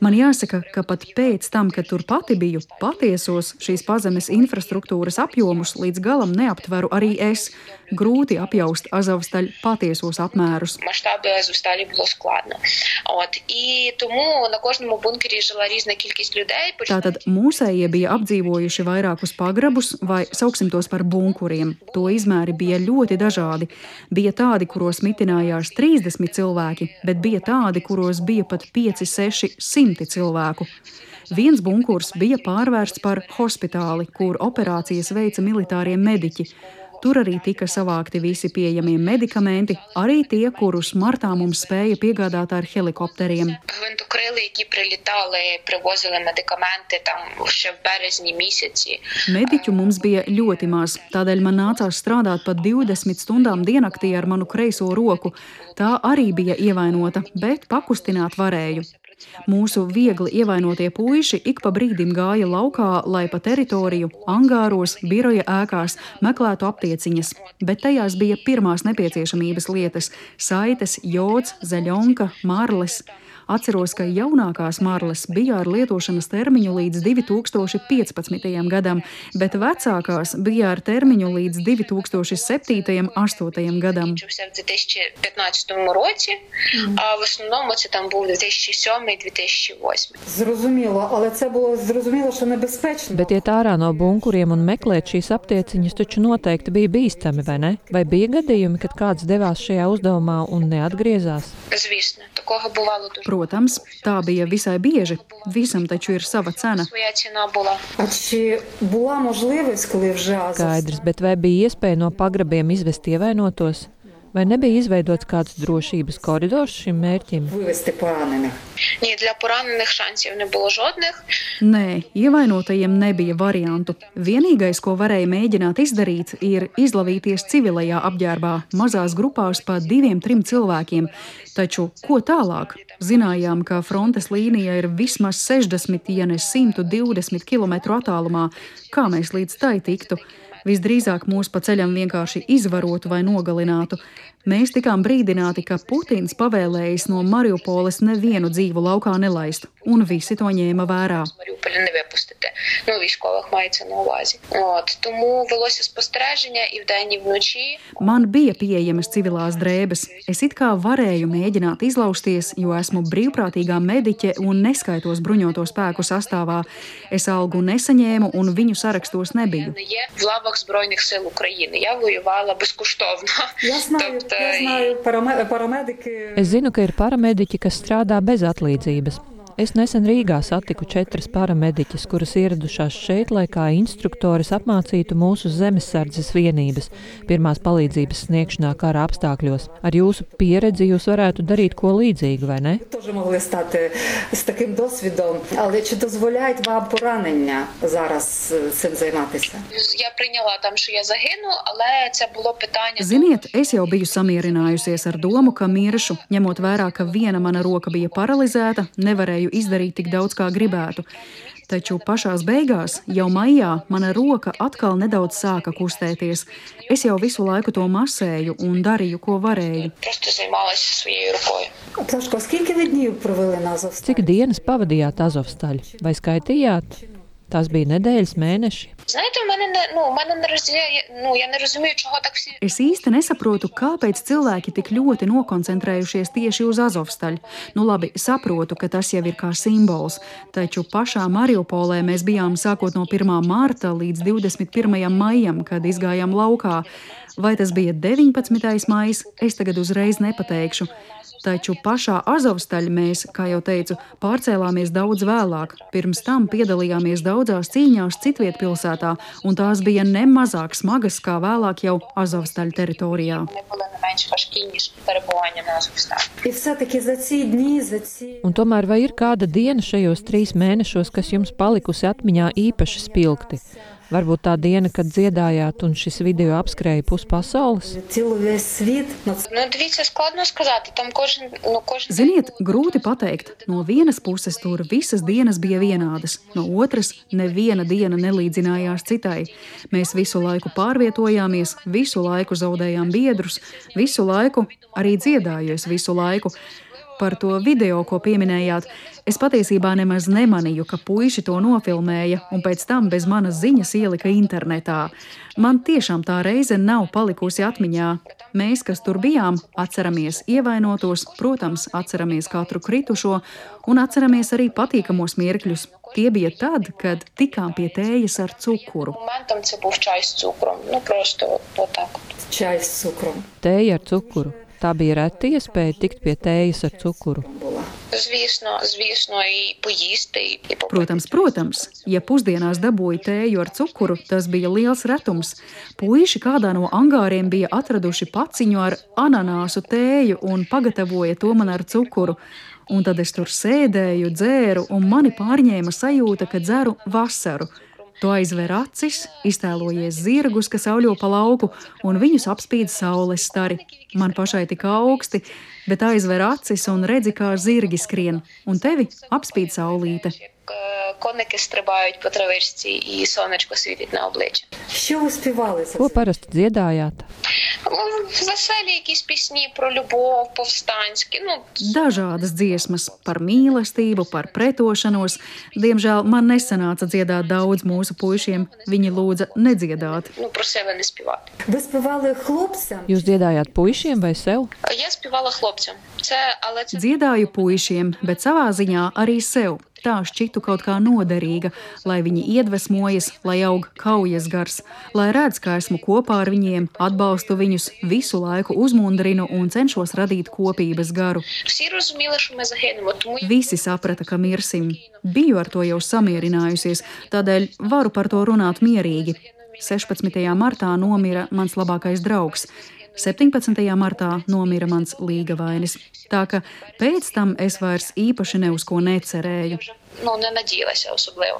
Man jāsaka, ka pat pēc tam, kad tur pati biju, patiesos šīs pazemes infrastruktūras apjomus līdz galam neaptveru arī es. Grūti apjaust Azovstaļu patiesos apmērus. Масштаби Азовсталі було складно. От і тому на кожному бункері жила різна кількість людей. Tātad mūsējie bija apdzīvojuši vairākus pagrabus, vai sauksim tos par bunkuriem. To izmēri bija ļoti dažādi. Bija tādi, kuros mitinājās 30 cilvēki, bet bija tādi, kuros bija pat 5, 6, 100 simti cilvēku. Viens bunkurs bija pārvērsts par hospitāli, kur operācijas veica militārie mediķi. Tur arī tika savākti visi pieejamie medikamenti, arī tie, kurus martā mums spēja piegādāt ar helikopteriem. Mediķu mums bija ļoti maz, tādēļ man nācās strādāt pat 20 stundām diennaktī ar manu kreiso roku. Tā arī bija ievainota, bet pakustināt varēju. Mūsu viegli ievainotie puiši ik pa brīdim gāja laukā, lai pa teritoriju, angāros, biroja ēkās meklētu aptieciņas, bet tajās bija pirmās nepieciešamības lietas - saites, jods, zaļonka, marles. Atceros, ka jaunākās marles bija ar lietošanas termiņu līdz 2015. gadam, bet vecākās bija ar termiņu līdz 2007. un 2008. gadam. Bet iet ārā no bunkuriem un meklēt šīs aptieciņas taču noteikti bija bīstami, vai ne? Vai bija gadījumi, kad kāds devās šajā uzdevumā un neatgriezās? Protams, Protams, tā bija visai bieži. Visam taču ir sava cena. Skaidrs, bet vai bija iespēja no pagrabiem izvest ievainotos? Vai nebija izveidots kāds drošības koridors šim mērķim? Nē, ievainotajiem nebija variantu. Vienīgais, ko varēja mēģināt izdarīt, ir izlavīties civilajā apģērbā, mazās grupās pa diviem, trim cilvēkiem. Taču ko tālāk? Zinājām, ka frontes līnija ir vismaz 60, ja ne 120 km attālumā. Kā mēs līdz tai tiktu? Visdrīzāk mūs pa ceļam vienkārši izvarotu vai nogalinātu. Mēs tikām brīdināti, ka Putins pavēlējis no Mariupoles nevienu dzīvu laukā nelaist, un visi to ņēma vērā. З Маріуполя не випустити. Ну, військових мається на увазі. От тому велося спостереження і вдень, і вночі. Man bija pieejamas civilās drēbes. Es it kā varēju mēģināt izlausties, jo esmu brīvprātīgā mediķe un neskaitos bruņoto spēku sastāvā. Es algu nesaņēmu un viņu sarakstos nebiju. Не є в лавах Збройних сил України. Я воювала безкоштовно. Я знаю, Es zinu, ka ir paramediķi, kas strādā bez atlīdzības. Es nesen Rīgā satiku četras paramediķis, kuras ieradušās šeit, lai kā instruktoris apmācītu mūsu zemesardzes vienības pirmās palīdzības sniegšanā kara apstākļos. Ar jūsu pieredzi jūs varētu darīt ko līdzīgu, vai ne? Ziniet, es jau biju samierinājusies ar domu, ka miršu, ņemot vērā, ka viena mana roka bija paralizēta, nevarēju nevarēju izdarīt tik daudz, kā gribētu. Taču pašā beigās, jau maijā, mana roka atkal nedaudz sāka kustēties. Es jau visu laiku to masēju un darīju, ko varēju. Cik dienas pavadījāt Azovstaļā? Vai skaitījāt? Tās bija nedēļas, mēneši. Знаєте, у мене не ну у мене не розділяє. Ну я не розумію, чого так всі Es īsti nesaprotu, kāpēc cilvēki tik ļoti nokoncentrējušies tieši uz Azovstaļu. Nu, labi, saprotu, ka tas jau ir kā simbols, taču pašā Mariupolē mēs bijām sākot no 1. mārta līdz 21. maijam, kad izgājām laukā. Vai tas bija 19. maijs, es tagad uzreiz nepateikšu. Taču pašā Azovstaļā mēs, kā jau teicu, pārcēlāmies daudz vēlāk. Pirms tam piedalījāmies daudzās cīņās citviet pilsētā, un tās bija ne mazāk smagas kā vēlāk jau Azovstaļa teritorijā. Un tomēr vai ir kāda diena šajos trīs mēnešos, kas jums palikusi atmiņā īpaši spilgti? Varbūt tā diena, kad dziedājāt, un šis video apskrēja pusi pasaules. Ziniet, grūti pateikt. No vienas puses tur visas dienas bija vienādas, no otras neviena diena nelīdzinājās citai. Mēs visu laiku pārvietojāmies, visu laiku zaudējām biedrus, visu laiku arī dziedājos visu laiku par to video, ko pieminējāt, es patiesībā nemaz nemanīju, ka puiši to nofilmēja un pēc tam bez manas ziņas ielika internetā. Man tiešām tā reize nav palikusi atmiņā. Mēs, kas tur bijām, atceramies ievainotos, protams, atceramies katru kritušo un atceramies arī patīkamos mirkļus. Tie bija tad, kad tikām pie tējas ar cukuru. Momentam, tas bija čais cukrum, nu, prosto, to tā. Čais cukrum. Tēja ar cukuru. Tā bija reta iespēja tikt pie tējas ar cukuru. Protams, protams, ja pusdienās dabūja tēju ar cukuru, tas bija liels retums. Puisši kādā no angāriem bija atraduši paciņu ar ananāsu tēju un pagatavoja to man ar cukuru. Un tad es tur sēdēju, dzēru, un mani pārņēma sajūta, ka dzeru vasaru. Tu aizver acis, iztēlojies zirgus, kas auļo pa lauku, un viņus apspīd saules stari. Man pašai tik augsti, bet aizver acis un redzi, kā zirgi skrien, un tevi apspīd saulīte Коники стрибають по травичці, і сонечко світить на обличчя. Що ви співали? Ko parasti dziedājāt? Веселі якісь пісні про любов, повстанські. Ну, Dažādas dziesmas par mīlestību, par pretošanos. Diemžēl man nesanāca dziedāt daudz mūsu puišiem. Viņi lūdza nedziedāt. ну, про себе не співати. Ви співали хлопцям? Jūs dziedājāt puišiem vai sev? Я співала хлопцям. Це, але це Dziedāju puišiem, bet savā ziņā arī sev. Tā šķitu kaut kā noderīga, lai viņi iedvesmojas, lai aug kaujas gars, lai redz, ka esmu kopā ar viņiem, atbalstu viņus, visu laiku uzmundrinu un cenšos radīt kopības garu. Visi saprata, ka mirsim. Biju ar to jau samierinājusies, tādēļ varu par to runāt mierīgi. 16. martā nomira mans labākais draugs. 17. martā nomira mans līgavainis. Tā ka pēc tam es vairs īpaši ne uz ko necerēju nu, nenadzīvēs problēmu.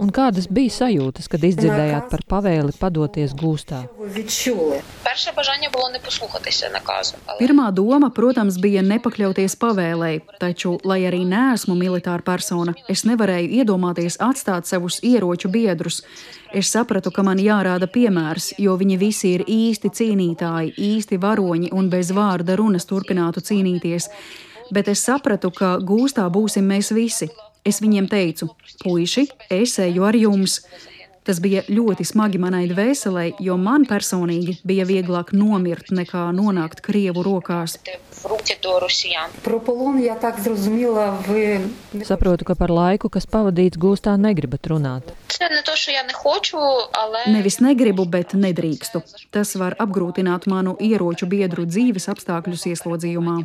Un kādas bija sajūtas, kad izdzirdējāt par pavēli padoties gūstā? Pirmā doma, protams, bija nepakļauties pavēlei, taču, lai arī neesmu militāra persona, es nevarēju iedomāties atstāt savus ieroču biedrus. Es sapratu, ka man jārāda piemērs, jo viņi visi ir īsti cīnītāji, īsti varoņi un bez vārda runas turpinātu cīnīties. Bet es sapratu, ka gūstā būsim mēs visi. Es viņiem teicu, puiši, es eju ar jums. Tas bija ļoti smagi manai dvēselē, jo man personīgi bija vieglāk nomirt nekā nonākt krievu rokās. Saprotu, ka par laiku, kas pavadīts gūstā, negribat runāt. Nevis negribu, bet nedrīkstu. Tas var apgrūtināt manu ieroču biedru dzīves apstākļus ieslodzījumā.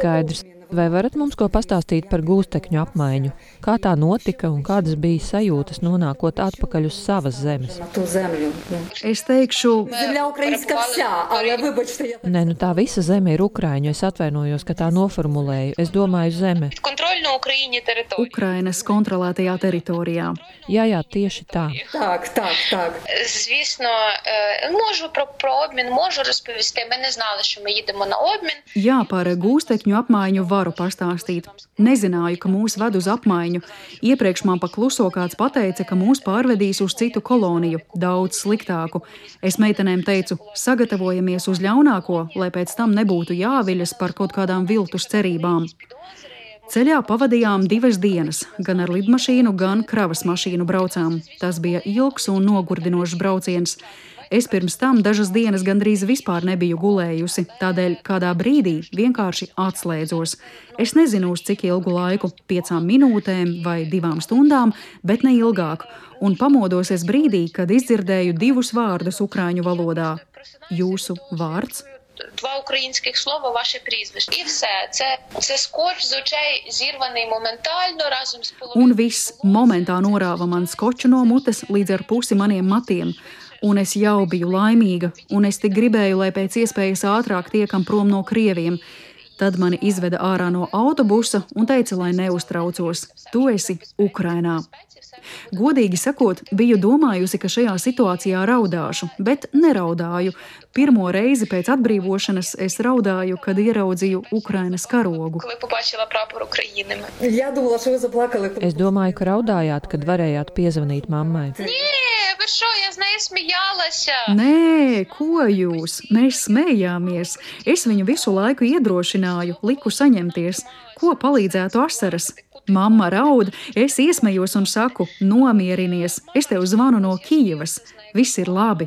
Skaidrs. Vai varat mums ko pastāstīt par gūstekņu apmaiņu? Kā tā notika un kādas bija sajūtas nonākot atpakaļ uz savas zemes? на ту землю. Ну. Es teikšu, Земля українська вся, але вибачте, я Nē, nu tā visa zeme ir Ukrāņu. Es atvainojos, ka tā noformulēju. Es domāju, zeme. Підконтрольна Україні територія. Ukrainas kontrolētajā teritorijā. Jā, jā, tieši tā. так, так, так. Звісно, е, можу про, про обмін, можу розповісти. Ми не знали, що ми їдемо на обмін. Jā, par gūstekņu apmaiņu varu pastāstīt. Nezināju, ka mūs ved uz apmaiņu. Iepriekš man pa kluso kāds pateica, ka mūs pārvedīs uz citu koloniju, daudz sliktāku. Es meitenēm teicu, sagatavojamies uz ļaunāko, lai pēc tam nebūtu jāviļas par kaut kādām viltus cerībām. Ceļā pavadījām divas dienas, gan ar lidmašīnu, gan kravas mašīnu braucām. Tas bija ilgs un nogurdinošs brauciens. Es pirms tam dažas dienas gandrīz vispār nebiju gulējusi, tādēļ kādā brīdī vienkārši atslēdzos. Es nezinu, uz cik ilgu laiku, piecām minūtēm vai divām stundām, bet ne ilgāk, un pamodos es brīdī, kad izdzirdēju divus vārdus ukrāņu valodā. Jūsu vārds? Два українських слова, ваше прізвище. І все. Це, це скотч з очей зірваний моментально разом з половиною. Un viss momentā norāva man skoču no mutes līdz ar pusi maniem matiem. Un es jau biju laimīga, un es tik gribēju, lai pēc iespējas ātrāk tiekam prom no krieviem. Tad mani izveda ārā no autobusa un teica, lai neuztraucos. Tu esi Ukrainā. Godīgi sakot, biju domājusi, ka šajā situācijā raudāšu, bet neraudāju. Pirmo reizi pēc atbrīvošanas es raudāju, kad ieraudzīju Ukrainas karogu. Es domāju, ka raudājāt, kad varējāt piezvanīt mammai. Nē, ko jūs? Mēs smējāmies. Es viņu visu laiku iedrošināju, liku saņemties. Ko palīdzētu asaras? Mamma raud, es iesmējos un saku, nomierinies, es tev zvanu no Kijavas. Viss ir labi.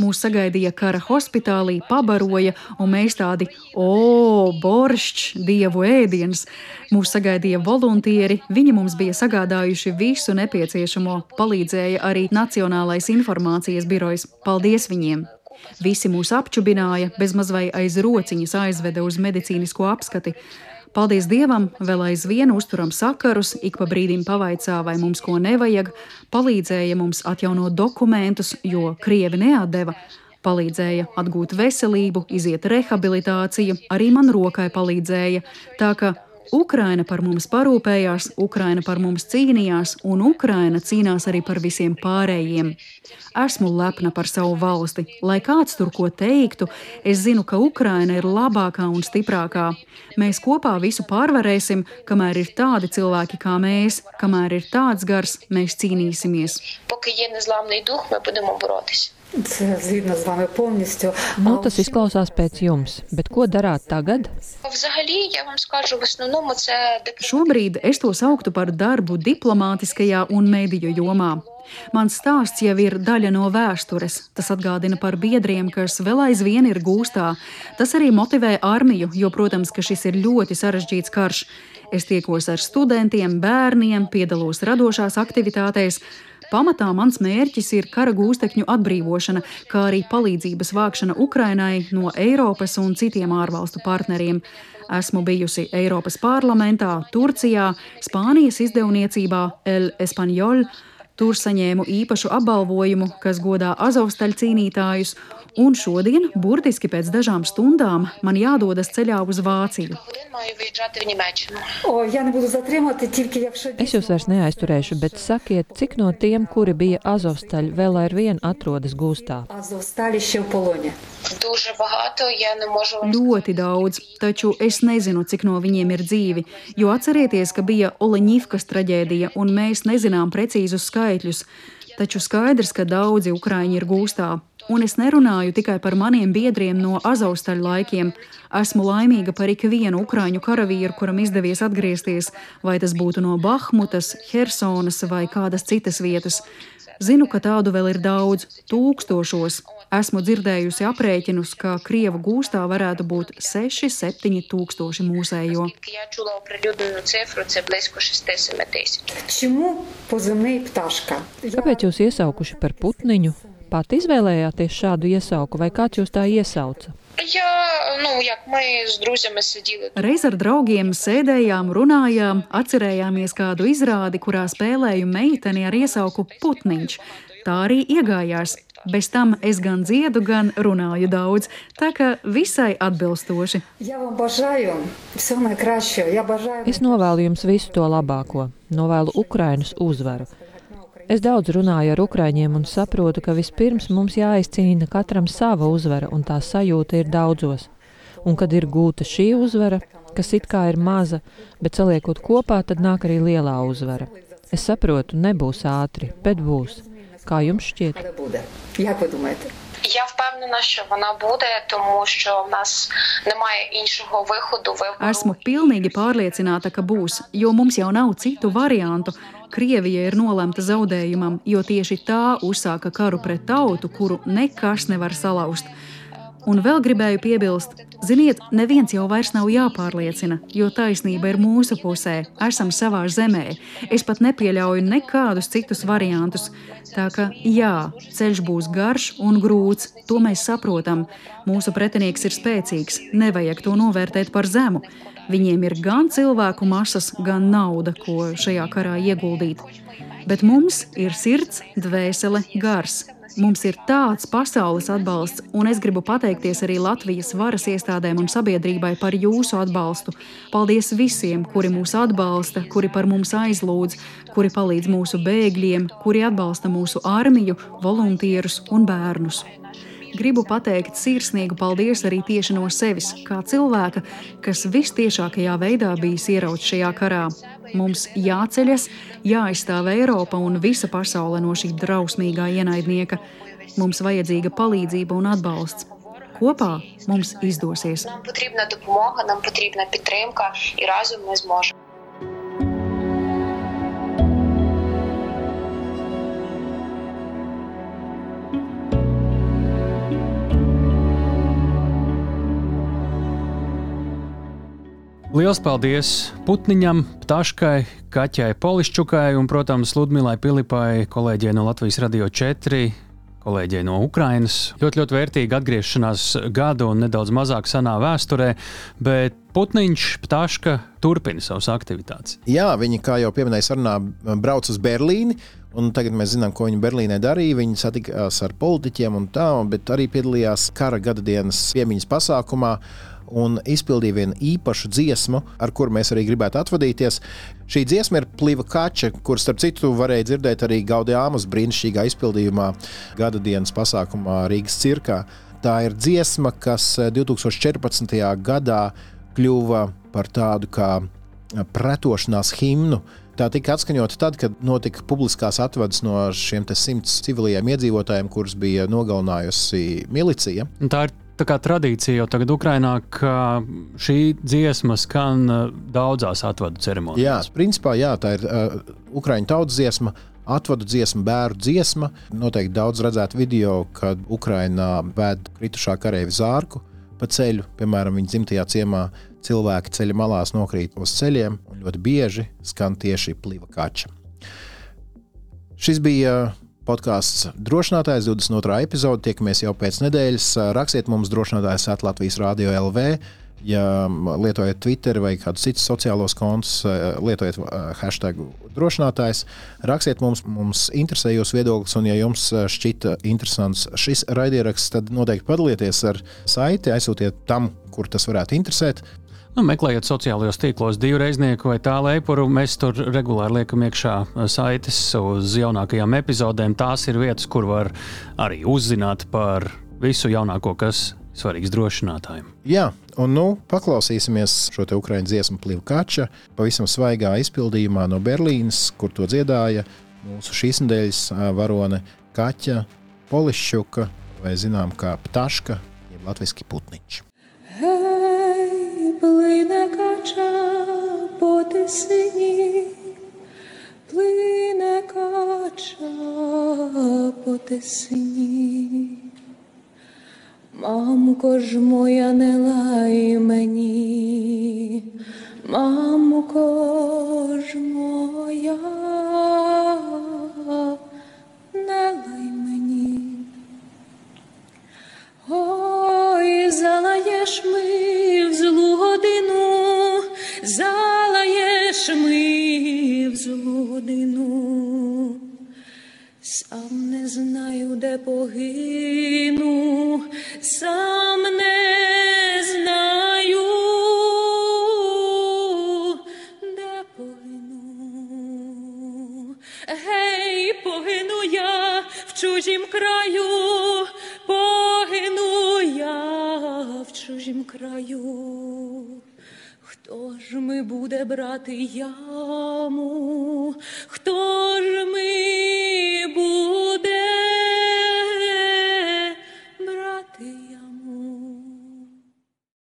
Mūs sagaidīja kara hospitālī, pabaroja, un mēs tādi, o, boršķs, dievu ēdiens. Mūs sagaidīja voluntieri, viņi mums bija sagādājuši visu nepieciešamo, palīdzēja arī Nacionālais informācijas birojs. Paldies viņiem! Visi mūs apčubināja, bezmaz vai aiz rociņas aizveda uz medicīnisko apskati. Paldies Dievam, vēl aizvien uzturam sakarus, ik pa brīdim pavaicā, vai mums ko nevajag, palīdzēja mums atjaunot dokumentus, jo Krievi neatdeva. Palīdzēja atgūt veselību, iziet rehabilitāciju, arī man rokai palīdzēja. Tā ka Ukraina par mums parūpējās, Ukraina par mums cīnījās, un Ukraina cīnās arī par visiem pārējiem. Esmu lepna par savu valsti. Lai kāds tur ko teiktu, es zinu, ka Ukraina ir labākā un stiprākā. Mēs kopā visu pārvarēsim, kamēr ir tādi cilvēki kā mēs, kamēr ir tāds gars, mēs cīnīsimies. Поки є незламний дух, ми будемо боротися. Nu, tas izklausās pēc jums, bet ko darāt tagad? Šobrīd es to sauktu par darbu diplomātiskajā un mediju jomā. Mans stāsts jau ir daļa no vēstures. Tas atgādina par biedriem, kas vēl aizvien ir gūstā. Tas arī motivē armiju, jo, protams, ka šis ir ļoti sarežģīts karš. Es tiekos ar studentiem, bērniem, piedalos radošās aktivitātēs. Pamatā mans mērķis ir kara gūstekņu atbrīvošana, kā arī palīdzības vākšana Ukrainai no Eiropas un citiem ārvalstu partneriem. Esmu bijusi Eiropas parlamentā, Turcijā, Spānijas izdevniecībā El Español. Tur saņēmu īpašu apbalvojumu, kas godā Azovstaļu cīnītājus, un šodien, burtiski pēc dažām stundām, man jādodas ceļā uz Vāciju. Es jūs vairs neaizturēšu, bet sakiet, cik no tiem, kuri bija Azovstaļi, vēl aizvien atrodas gūstā? Ļoti daudz, taču es nezinu, cik no viņiem ir dzīvi, jo atcerieties, ka bija Oleņivkas traģēdija, un mēs nezinām precīzus skaitļus. Taču skaidrs, ka daudzi ukrāņi ir gūstā. Un es nerunāju tikai par maniem biedriem no Azovstaļa laikiem. Esmu laimīga par ikvienu ukrāņu karavīru, kuram izdevies atgriezties, vai tas būtu no Bahmutas, Hersonas vai kādas citas vietas. Zinu, ka tādu vēl ir daudz, tūkstošos. Esmu dzirdējusi aprēķinus, ka krievu gūstā varētu būt 6-7 tūkstoši mūsējo. Kāpēc jūs iesaukuši par putniņu? Pat izvēlējāties šādu iesauku vai kāds jūs tā iesauca? Я, ну, як ми з друзями сиділи Reiz ar draugiem sēdējām, runājām, atcerējāmies kādu izrādi, kurā spēlēju meiteni ar iesauku Putniņš. Tā arī iegājās. Bez tam es gan dziedu, gan runāju daudz, tā ka visai atbilstoši. Я вам бажаю всього найкращого. Я бажаю Es novēlu jums visu to labāko, novēlu Ukrainas uzvaru. Es daudz runāju ar Ukrāņiem un saprotu, ka vispirms mums jāizcīna katram sava uzvara, un tā sajūta ir daudzos. Un kad ir gūta šī uzvara, kas it kā ir maza, bet saliekot kopā, tad nāk arī lielā uzvara. Es saprotu, nebūs ātri, bet būs. Kā jums šķiet? Але буде. Як ви думаєте? Я впевнена, що вона буде, тому що в нас немає іншого виходу. вибору. Esmu pilnīgi pārliecināta, ka būs, jo mums jau nav citu variantu. Krievija ir nolemta zaudējumam, jo tieši tā uzsāka karu pret tautu, kuru nekas nevar salauzt. Un vēl gribēju piebilst, ziniet, neviens jau vairs nav jāpārliecina, jo taisnība ir mūsu pusē, esam savā zemē. Es pat nepieļauju nekādus citus variantus. Tā ka jā, ceļš būs garš un grūts, to mēs saprotam. Mūsu pretinieks ir spēcīgs, nevajag to novērtēt par zemu. Viņiem ir gan cilvēku masas, gan nauda, ko šajā karā ieguldīt. Bet mums ir sirds, dvēsele, gars. Mums ir tāds pasaules atbalsts, un es gribu pateikties arī Latvijas varas iestādēm un sabiedrībai par jūsu atbalstu. Paldies visiem, kuri mūs atbalsta, kuri par mums aizlūdz, kuri palīdz mūsu bēgļiem, kuri atbalsta mūsu armiju, voluntierus un bērnus. Gribu pateikt sirsnīgu paldies arī tieši no sevis, kā cilvēka, kas vistiešākajā veidā bijis ierauts šajā karā. Mums jāceļas, jāaizstāv Eiropa un visa pasaule no šī drausmīgā ienaidnieka. Mums vajadzīga palīdzība un atbalsts. Kopā mums izdosies. Нам потрібна допомога, нам потрібна підтримка, і разом ми зможемо. Lielas paldies Putniņam, Ptaškai, Kaķai Polišķukai un, protams, Ludmilai Pilipai, kolēģiem no Latvijas Radio 4. kolēģei no Ukrainas. Ļoti, ļoti vērtīga atgriešanās gada un nedaudz mazāk senā vēsturē, bet Putniņš, Ptāška turpina savas aktivitātes. Jā, viņi, kā jau pieminēja, sarunā brauc uz Berlīni. Un tagad mēs zinām, ko viņi Berlīnē darīja. Viņi satikās ar politiķiem un tā, bet arī piedalījās kara gada dienas piemiņas pasākumā un izpildīja vienu īpašu dziesmu, ar kuru mēs arī gribētu atvadīties. Šī dziesma ir Pliva Kača, kuras, starp citu, varēja dzirdēt arī Gaudījāmas brīnišķīgā izpildījumā gada dienas pasākumā Rīgas cirkā. Tā ir dziesma, kas 2014. Eh, gadā kļuva par tādu kā pretošanās himnu. Tā tika atskaņota tad, kad notika publiskās atvadas no šiem simts civiliem iedzīvotājiem, kurus bija nogalinājusi milicija. Tā ir tā kā tradīcija jau tagad Ukrainā, ka šī dziesma skan uh, daudzās atvadu ceremonijās. Jā, principā jā, tā ir uh, Ukraiņu tautas dziesma. Atvadu dziesma, bērnu dziesma. Noteikti daudz redzētu video, kad Ukrainā ved kritušā karavīra zārku pa ceļu. Piemēram, viņa dzimtajā ciemā cilvēki ceļa malās nokrīt uz ceļiem, un ļoti bieži skan tieši pliva kača. Šis bija podkāsts Drošinātājs 22. epizode. Tiekamies jau pēc nedēļas. Rakstiet mums drošinātājs Latvijas Rādio LV. Ja lietojat Twitter vai kādus citus sociālos kontus, lietojiet hashtag drošinātājs, rakstiet mums, mums interesē jūsu viedoklis, un, ja jums šķita interesants šis raidieraksts, tad noteikti padalieties ar saiti, aizsūtiet tam, kur tas varētu interesēt. Nu, meklējot sociālajos tīklos divreiznieku vai tā leipuru, mēs tur regulāri liekam iekšā eh, saites uz jaunākajām epizodēm. Tās ir vietas, kur var arī uzzināt par visu jaunāko, kas svarīgs drošinātājiem. Jā, un nu paklausīsimies šo te ukraiņu dziesmu Plīvkača pavisam svaigā izpildījumā no Berlīnas, kur to dziedāja mūsu šīs nedēļas varone Kaķa Polišķuka vai zinām kā Ptaška, jeb latviski Putniņš. Hey! Кача по тисині, плине кача по тисині. Мамко ж моя не лай мені, мамко ж моя, не лай мені. Ой, залаєш ми в злу годину, залаєш ми в злу годину, сам не знаю, де погину, сам не знаю, де погину. Гей, погину я в чужім краю. погину я в чужім краю, хто ж ми буде брати яму, хто ж ми буде брати?